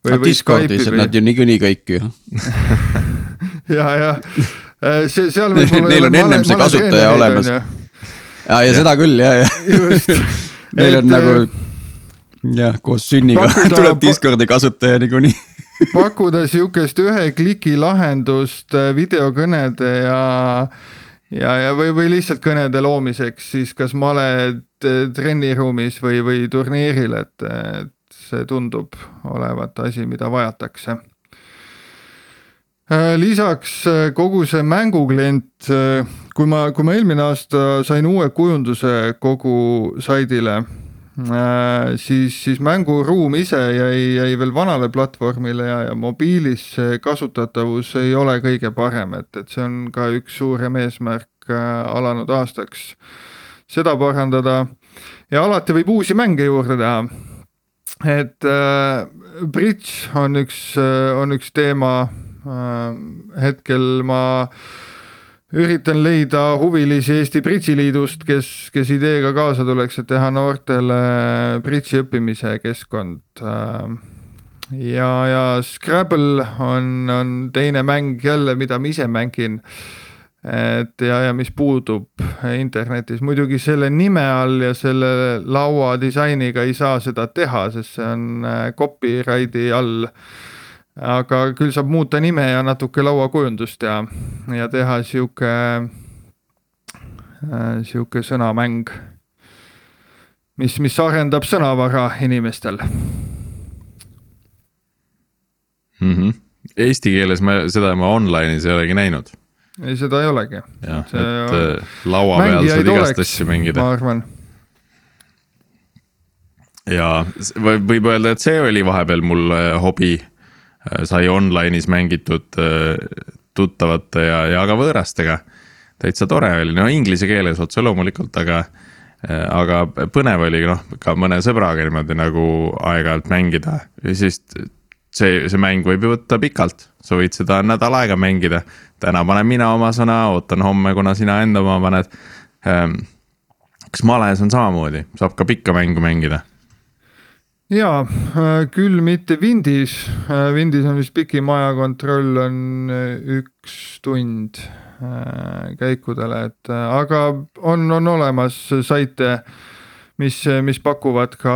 või, või Discordis on nad ju niikuinii kõik ju. Ja, ja. Äh, see, seal Neil on ennem see kasutaja olemas. ja, ja, seda küll ja, ja. Neil on nagu jah, koos sünniga tuleb Discordi kasutaja niikuinii. Pakkuda sihukest ühe kliki lahendust äh, videokõnede ja ja, ja või, või lihtsalt kõnede loomiseks siis kas male trenniruumis või, või turniiril, et, et see tundub olevat asi, mida vajatakse. Äh, lisaks äh, kogu see mänguklient, äh, kui ma, kui ma eelmine aasta sain uue kujunduse kogu saidile, siis, siis mänguruum ise jäi, jäi veel vanale platvormile ja, ja mobiilis see kasutatavus ei ole kõige parem, et, et see on ka üks suurem eesmärk alanud aastaks, seda parandada ja alati võib uusi mänge juurde teha et äh, bridž on üks äh,, on üks teema äh,. hetkel ma üritan leida huvilisi Eesti Bridžiliidust, kes, kes ideega kaasa tuleks, et teha noortele bridži õppimise keskkond äh, ja, ja Scrabble on, on teine mäng jälle, mida ma ise mängin. Et ja, ja mis puudub internetis, muidugi selle nime all ja selle laua disainiga ei saa seda teha, sest see on äh, copyrighti all. aga küll saab muuta nime ja natuke lauakujundust ja, ja teha sihuke, äh, sihuke sõnamäng. mis, mis arendab sõnavara inimestel mm. -hmm. Eesti keeles ma seda ma online'is ei olegi näinud. Ei, seda ei olegi. jah, et on... Äh, laua peal saad igast asju mängida. ma arvan. ja võib öelda, et see oli vahepeal mul äh, hobi. Äh, sai online'is mängitud tuttavate ja, ja ka võõrastega. täitsa tore oli, no inglise keeles otse loomulikult, aga aga põnev oli noh, ka mõne sõbraga niimoodi nagu aeg-ajalt mängida ja siis see, see mäng võib ju võtta pikalt, sa võid seda nädal aega mängida. täna panen mina oma sõna, ootan homme, kuna sina enda oma paned ähm,. kas males on samamoodi, saab ka pikka mängu mängida? ja äh, küll mitte Windis, äh, Windis on vist pikim ajakontroll on äh, üks tund käikudele, et aga on, on olemas saite, mis, mis pakuvad ka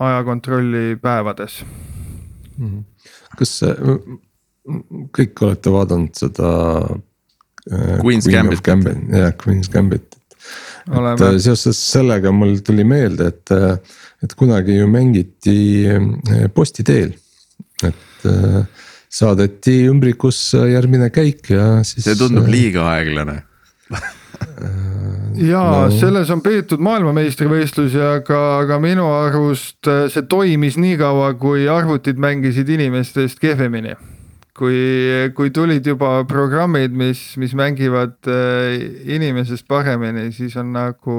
ajakontrolli päevades. Mhm. kas kõik olete vaadanud seda? Äh, Queen's Gambit. jah, Queen's Gambit. et äh, seoses sellega mul tuli meelde, et, äh, et kunagi ju mängiti posti teel, et saadeti ümbrikusse järgmine käik ja siis. see tundub liiga aeglane ja no. selles on peetud maailmameistrivõistlusi, aga, aga minu arust äh, see toimis nii kaua, kui arvutid mängisid inimestest kehvemini. kui, kui tulid juba programmid, mis, mis mängivad äh, inimesest paremini, siis on nagu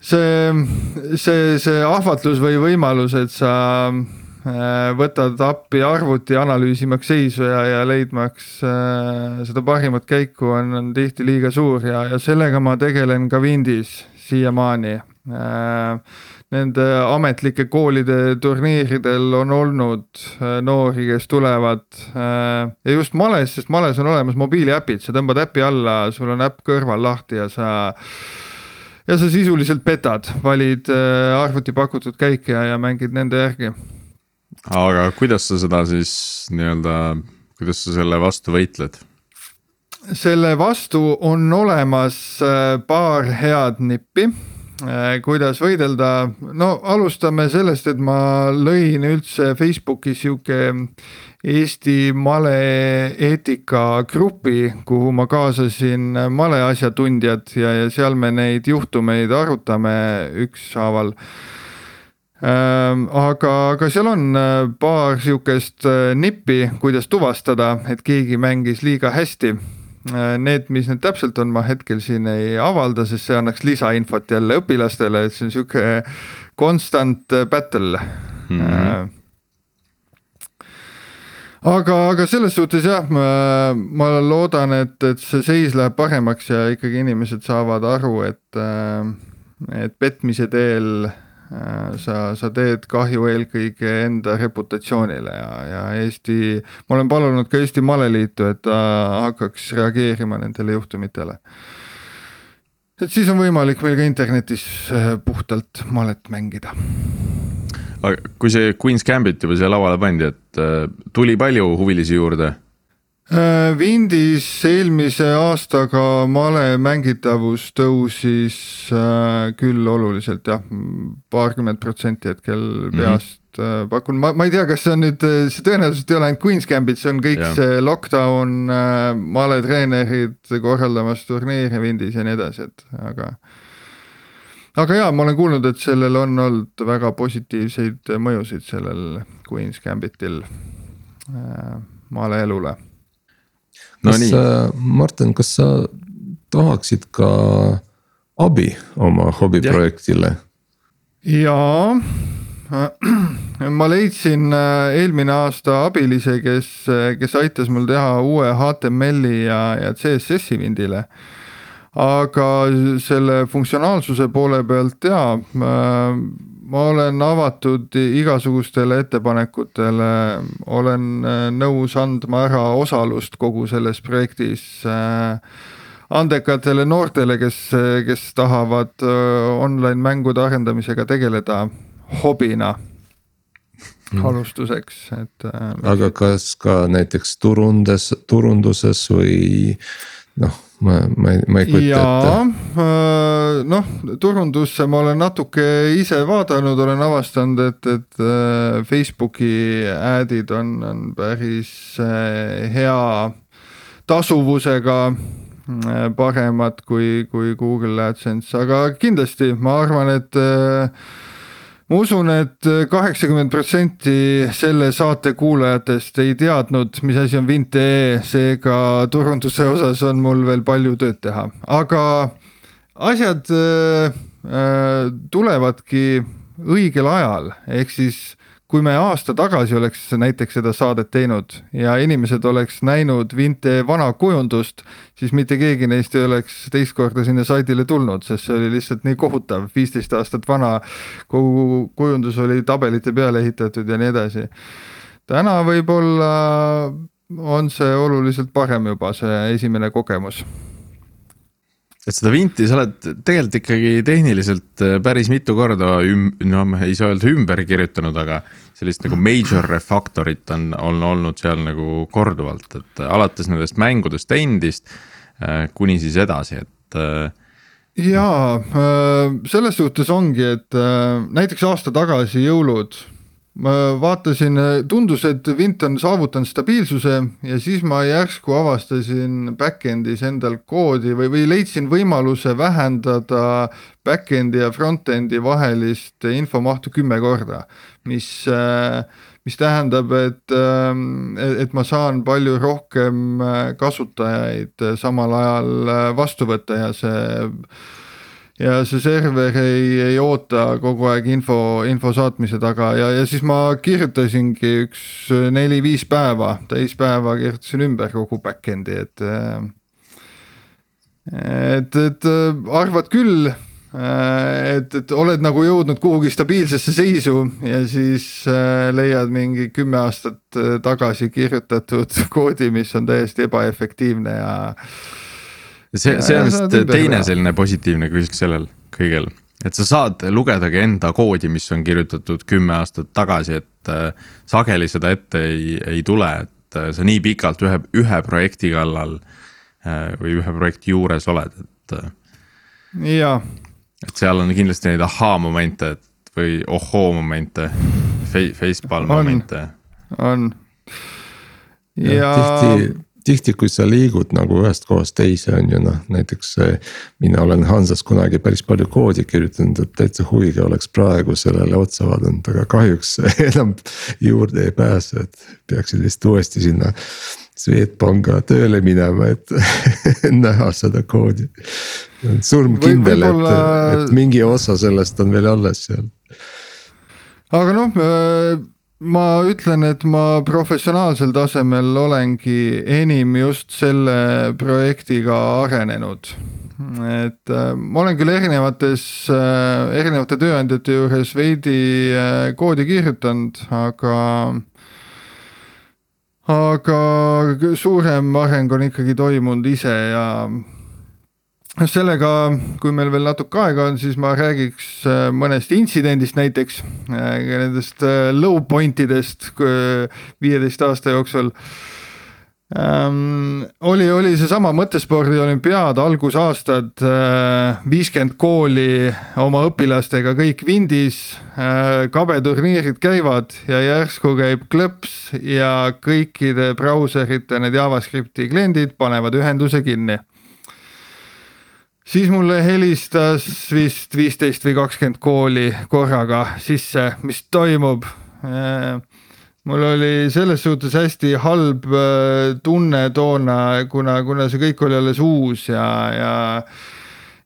see, see, see ahvatlus või võimalus, et sa võtad appi arvuti analüüsimaks seisu ja, ja leidmaks äh, seda parimat käiku on, on tihti liiga suur ja, ja sellega ma tegelen ka Windis siiamaani äh,. Nende ametlike koolide turniiridel on olnud äh, noori, kes tulevad äh, ja just males, sest males on olemas mobiiliäpid, sa tõmbad äpi alla, sul on äpp kõrval lahti ja sa ja sa sisuliselt petad, valid äh, arvuti pakutud käike ja, ja mängid nende järgi aga kuidas sa seda siis nii-öelda, kuidas sa selle vastu võitled? selle vastu on olemas äh, paar head nippi. Äh, kuidas võidelda, no alustame sellest, et ma lõin üldse Facebookis sihuke Eesti maleeetika grupi, kuhu ma kaasasin maleasjatundjad ja, ja seal me neid juhtumeid arutame ükshaaval aga, aga seal on äh, paar sihukest äh, nippi, kuidas tuvastada, et keegi mängis liiga hästi. Äh, need, mis need täpselt on, ma hetkel siin ei avalda, sest see annaks lisainfot jälle õpilastele, et see on sihuke constant battle mm. -hmm aga, aga selles suhtes jah, ma, ma loodan, et, et see seis läheb paremaks ja ikkagi inimesed saavad aru, et, et petmise teel Äh, sa, sa teed kahju eelkõige enda reputatsioonile ja, ja Eesti, ma olen palunud ka Eesti Maleliitu, et ta hakkaks reageerima nendele juhtumitele. et siis on võimalik meil ka internetis äh, puhtalt malet mängida. aga kui see Queen's Gambit juba siia lauale pandi, et äh, tuli palju huvilisi juurde Windis äh, eelmise aastaga male mängitavus tõusis äh, küll oluliselt jah, paarkümmend protsenti hetkel mhm. peast mm -hmm. pakun, ma, ma ei tea, kas see on nüüd, see tõenäoliselt ei ole ainult Queen's Gambit, see on kõik ja. see lockdown, maletreenerid korraldamas turniire Windis ja nii edasi, et aga. aga jaa, ma olen kuulnud, et sellel on olnud väga positiivseid mõjusid sellel Queen's Gambitil äh, maleelule kas no, sa, Martin, kas sa tahaksid ka abi oma hobiprojektile? jaa, ma leidsin äh, eelmine aasta abilise, kes, kes aitas mul teha uue HTML-i ja, ja CSS-i Vindile. Aga selle funktsionaalsuse poole pealt jaa, ma olen avatud igasugustele ettepanekutele, olen äh, nõus andma ära osalust kogu selles projektis äh, andekatele noortele, kes, kes tahavad äh, online mängude arendamisega tegeleda hobina mm. alustuseks, et. aga kas ka näiteks turundes, turunduses või noh ma, ma ei, ma ei kujuta ette. Äh, noh, turundusse ma olen natuke ise vaadanud, olen avastanud, et, et äh, Facebooki ad'id on, on päris äh, hea tasuvusega paremad kui, kui Google AdSense, aga kindlasti ma arvan, et ma usun et, et kaheksakümmend protsenti selle saate kuulajatest ei teadnud, mis asi on vint.ee, seega turunduse osas on mul veel palju tööd teha, aga asjad äh, äh tulevadki õigel ajal, ehk siis kui me aasta tagasi oleks näiteks seda saadet teinud ja inimesed oleks näinud Vinte vana kujundust, siis mitte keegi neist ei oleks teist korda sinna saidile tulnud, sest see oli lihtsalt nii kohutav, viisteist aastat vana. kogu kujundus oli tabelite peale ehitatud ja nii edasi. täna võib-olla on see oluliselt parem juba, see esimene kogemus et seda vinti sa oled tegelikult ikkagi tehniliselt äh, päris mitu korda üm-, no ma ei saa öelda ümber kirjutanud, aga sellist nagu major refactor'it on, on olnud seal nagu korduvalt, et alates nendest mängudest endist äh, kuni siis edasi, et äh, jaa, selles suhtes ongi, et näiteks aasta tagasi jõulud ma vaatasin, tundus, et vint on saavutanud stabiilsuse ja siis ma järsku avastasin back-end'is endal koodi või, või leidsin võimaluse vähendada back-end'i ja front-end'i vahelist infomahtu kümme korda, mis mis tähendab, et, et ma saan palju rohkem kasutajaid samal ajal vastu võtta ja see ja see server ei, ei oota kogu aeg info, info saatmise taga ja, ja siis ma kirjutasingi üks neli-viis päeva, täispäeva kirjutasin ümber kogu back-end'i, et. et, et arvad küll, et, et oled nagu jõudnud kuhugi stabiilsesse seisu ja siis leiad mingi kümme aastat tagasi kirjutatud koodi, mis on täiesti ebaefektiivne ja see, see on vist teine selline positiivne külg sellel kõigel, et sa saad lugedagi enda koodi, mis on kirjutatud kümme aastat tagasi, et äh, sageli seda ette ei, ei tule, et äh, sa nii pikalt ühe, ühe projekti kallal äh, või ühe projekti juures oled, et. jaa. et seal on kindlasti neid ahhaa-momente või ohhoo momente, facepalm momente. on, ja, ja. tihti tihti, kui sa liigud nagu ühest kohast teise, on ju noh, näiteks mina olen Hansas kunagi päris palju koodi kirjutanud, et täitsa huviga oleks praegu sellele otsa vaadanud, aga kahjuks enam juurde ei pääse, et peaksid vist uuesti sinna. Swedbanka tööle minema, et näha seda koodi. surmkindel, et, et mingi osa sellest on veel alles seal. aga noh ma ütlen, et ma professionaalsel tasemel olengi enim just selle projektiga arenenud. et äh, ma olen küll erinevates, äh, erinevate tööandjate juures veidi äh, koodi kirjutanud, aga aga suurem areng on ikkagi toimunud ise ja sellega, kui meil veel natuke aega on, siis ma räägiks äh, mõnest intsidendist näiteks, äh, nendest äh, low point idest viieteist aasta jooksul ähm,. oli, oli seesama mõttespordi olümpiaad, algusaastad, viiskümmend kooli oma õpilastega kõik vindis äh,, kabeturniirid käivad ja järsku käib klõps ja kõikide brauserite need JavaScripti kliendid panevad ühenduse kinni siis mulle helistas vist viisteist või kakskümmend kooli korraga sisse, mis toimub. Mul oli selles suhtes hästi halb äh, tunne toona, kuna, kuna see kõik oli alles uus ja, ja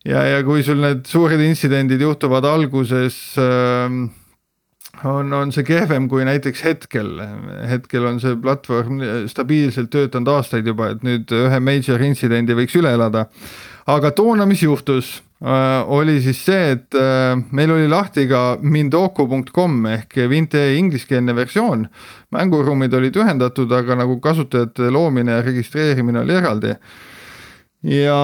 ja, ja kui sul need suured intsidendid juhtuvad alguses äh, on, on see kehvem kui näiteks hetkel, hetkel on see platvorm stabiilselt töötanud aastaid juba, et nüüd ühe major intsidendi võiks üle elada. Aga toona, mis juhtus äh,, oli siis see, et äh, meil oli lahti ka mindoku.com ehk Vinte ingliskeelne versioon. mänguruumid olid ühendatud, aga nagu kasutajate loomine ja registreerimine oli eraldi. ja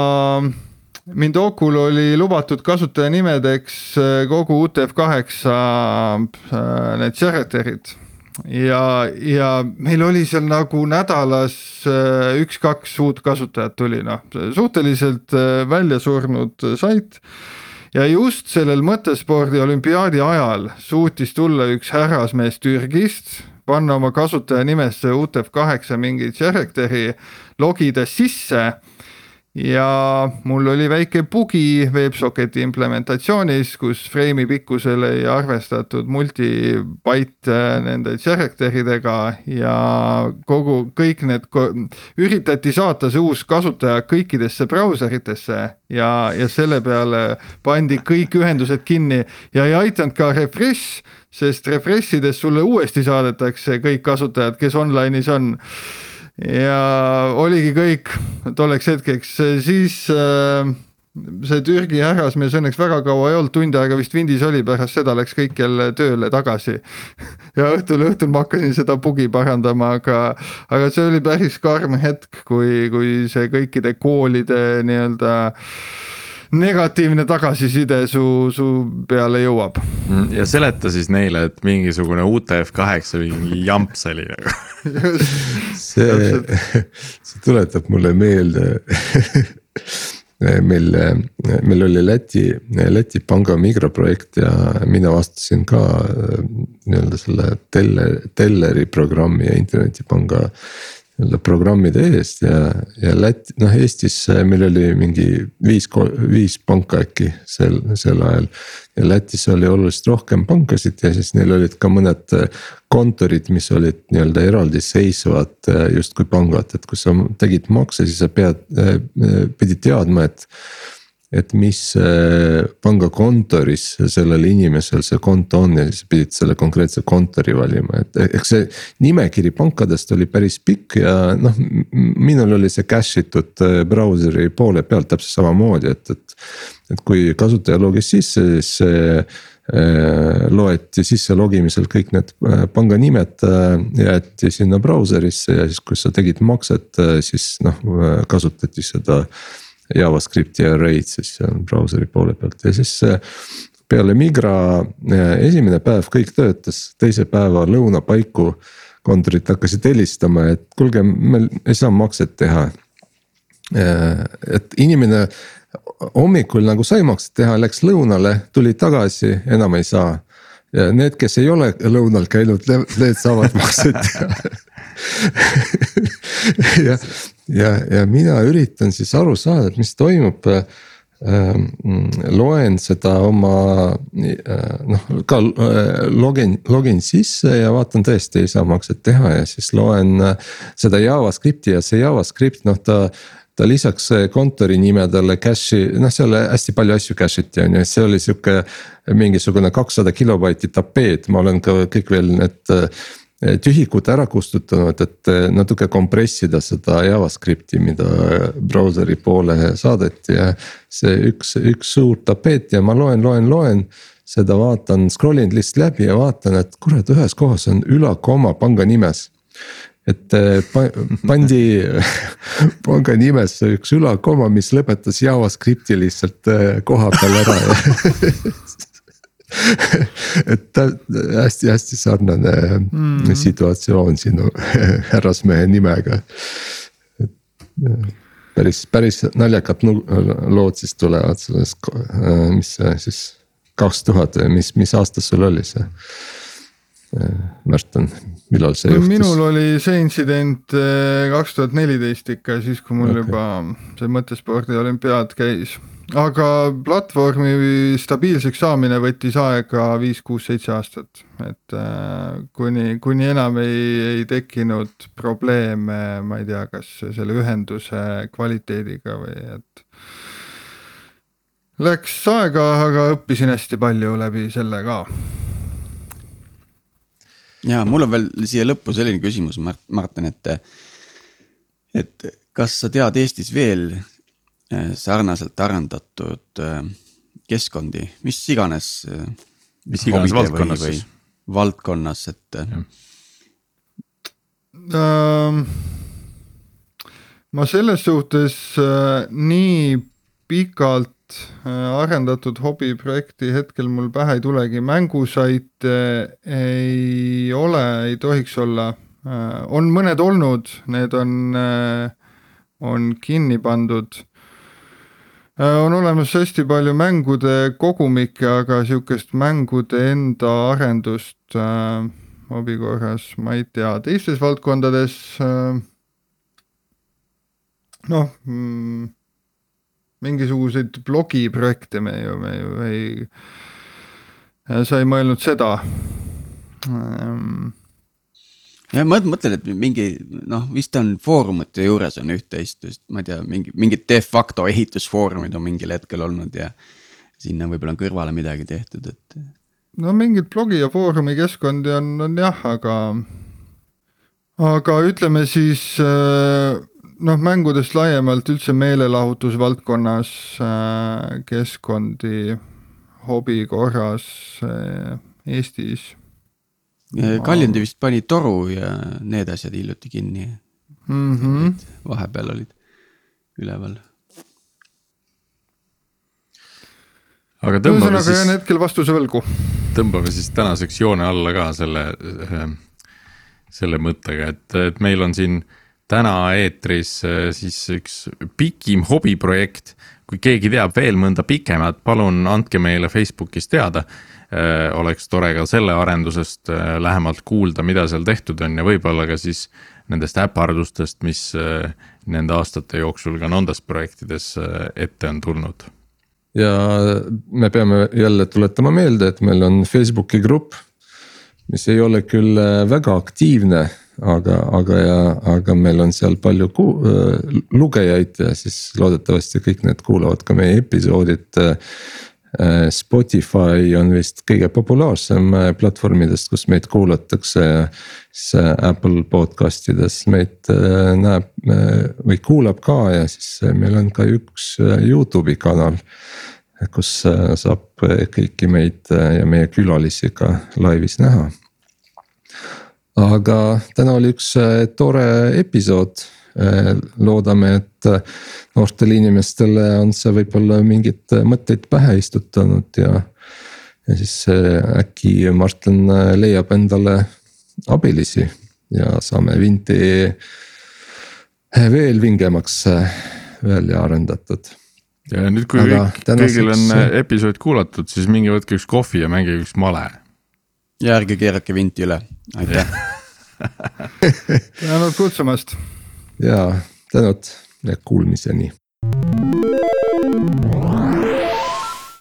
Mindokul oli lubatud kasutajanimedeks äh, kogu UTF-8 äh, need character'id ja, ja meil oli seal nagu nädalas äh, üks-kaks uut kasutajat tuli, noh, suhteliselt välja surnud sait. ja just sellel mõttespordi olümpiaadi ajal suutis tulla üks härrasmees Türgist, panna oma kasutajanimesse UTF-8 mingi character'i, logides sisse ja mul oli väike bugi WebSocketi implementatsioonis, kus frame'i pikkusele ei arvestatud multibyte nende character idega ja kogu, kõik need, üritati saata see uus kasutaja kõikidesse brauseritesse ja, ja selle peale pandi kõik ühendused kinni ja ei aidanud ka refresh, sest refresh ides sulle uuesti saadetakse kõik kasutajad, kes online'is on ja oligi kõik tolleks hetkeks, siis äh, see Türgi härrasmees õnneks väga kaua ei olnud, tund aega vist vindis oli, pärast seda läks kõik jälle tööle tagasi. ja õhtul, õhtul ma hakkasin seda bugi parandama, aga, aga see oli päris karm hetk, kui, kui see kõikide koolide nii-öelda äh, negatiivne tagasiside su, su peale jõuab. Mm, ja seleta siis neile, et mingisugune UTF-8 mingi jamps oli nagu. see, see tuletab mulle meelde meil, meil oli Läti, Läti panga migraprojekt ja mina vastasin ka nii-öelda selle teller, telleri programmi ja internetipanga nii-öelda programmide eest ja, ja Läti, noh Eestis meil oli mingi viis, viis panka äkki sel, sel ajal. ja Lätis oli oluliselt rohkem pankasid ja siis neil olid ka mõned kontorid, mis olid nii-öelda eraldiseisvad justkui pangad, et kui sa tegid makse, siis sa pead, pidid teadma, et et mis äh, pangakontoris sellel inimesel see konto on ja siis pidid selle konkreetse kontori valima, et eks see nimekiri pankadest oli päris pikk ja noh, minul oli see cache itud äh, brauseri poole pealt täpselt samamoodi, et, et. et kui kasutaja logis sisse, siis äh, loeti sisse logimisel kõik need panga nimed jäeti sinna brauserisse ja siis, kui sa tegid makset, siis noh kasutati seda JavaScripti array'd siis seal brauseri poole pealt ja siis peale Migra eh, esimene päev kõik töötas, teise päeva lõuna paiku kontorid hakkasid helistama, et kuulge, me ei saa makset teha. Eh, et inimene hommikul nagu sai makset teha, läks lõunale, tuli tagasi, enam ei saa. ja need, kes ei ole lõunal käinud, need saavad makset teha ja, ja, ja mina üritan siis aru saada, et mis toimub äh, loen seda oma äh, noh, ka äh, login, login sisse ja vaatan tõesti ei saa makset teha ja siis loen seda JavaScripti ja see JavaScript noh, ta ta lisaks kontori nimedele cache'i, noh seal hästi palju asju cache iti on ju, see oli sihuke mingisugune kakssada kilobaiti tapeet, ma olen ka kõik veel need tühikud ära kustutanud, et eh, natuke kompressida seda JavaScripti, mida brauseri poole saadeti ja. see üks, üks suur tapeet ja ma loen, loen, loen seda vaatan, scroll in lihtsalt läbi ja vaatan, et kurat, ühes kohas on ülakoma panga nimes. et eh, pandi panga nimesse üks ülakoma, mis lõpetas JavaScripti lihtsalt eh, koha peal ära et hästi-hästi sarnane mm. situatsioon sinu härrasmehe nimega. päris, päris naljakad lood siis tulevad sellest, mis see siis kaks tuhat või mis, mis aastas sul oli see? Märten, millal see juhtus? minul oli see intsident eh, kaks tuhat neliteist ikka, siis kui mul okay. juba see mõttespordi olümpiaad käis aga platvormi stabiilseks saamine võttis aega viis, kuus, seitse aastat, et äh, kuni, kuni enam ei, ei tekkinud probleeme, ma ei tea, kas selle ühenduse kvaliteediga või et. Läks aega, aga õppisin hästi palju läbi selle ka. ja mul on veel siia lõppu selline küsimus, Mart-, Martin, et. et kas sa tead Eestis veel sarnaselt arendatud äh, keskkondi, mis iganes. Äh, mis iganes valdkonnas siis. valdkonnas, et. Um, ma selles suhtes äh, nii pikalt Äh, arendatud hobiprojekti hetkel mul pähe ei tulegi, mängusaite ei ole, ei tohiks olla. Äh, on mõned olnud, need on, äh, on kinni pandud. On olemas hästi palju mängude kogumikke, aga sihukest mängude enda arendust hobi korras ma ei tea, teistes valdkondades noh mm, mingisuguseid blogiprojekte me ju, me ju ei, sa ei mõelnud seda. Ähm.. Ja ma mõtlen, et mingi noh, vist on foorumite juures on üht-teist, ma ei tea, mingi mingid de facto ehitusfoorumid on mingil hetkel olnud ja. sinna võib-olla on kõrvale midagi tehtud, et. no mingid blogi ja foorumi keskkondi on, on jah, aga. aga ütleme siis äh, noh, mängudest laiemalt üldse meelelahutusvaldkonnas äh, keskkondi hobi korras äh, Eestis. Kaljandi vist pani toru ja need asjad hiljuti kinni mm. -hmm. vahepeal olid üleval. aga tõmbame siis. jään hetkel vastuse võlgu. tõmbame siis tänaseks joone alla ka selle, selle mõttega, et, et meil on siin täna eetris äh, siis üks pikim hobiprojekt. kui keegi teab veel mõnda pikemat, palun andke meile Facebookis teada. Äh, oleks tore ka selle arendusest äh, lähemalt kuulda, mida seal tehtud on ja võib-olla ka siis nendest äpardustest, mis nende aastate jooksul ka nendest projektides ette on tulnud ja me peame jälle tuletama meelde, et meil on Facebooki grupp, mis ei ole küll väga aktiivne aga, aga ja, aga meil on seal palju äh, lugejaid ja siis loodetavasti kõik need kuulavad ka meie episoodid. Äh, Spotify on vist kõige populaarsem äh, platvormidest, kus meid kuulatakse siis Apple podcast ides meid näeb või kuulab ka ja siis meil on ka üks Youtube'i kanal kus saab kõiki meid ja meie külalisi ka laivis näha aga täna oli üks äh, tore episood. Äh, loodame, et äh, noortele inimestele on see võib-olla mingeid mõtteid pähe istutanud ja. ja siis äkki Martin leiab endale abilisi ja saame Vinti veel vingemaks välja arendatud ja nüüd, kui Aga kõik, kõigil on episood kuulatud, siis minge võtke üks kohvi ja mängige üks male. ja ärge keerake vinti üle aitäh tänud kutsumast. Ja tänud ja kuulmiseni.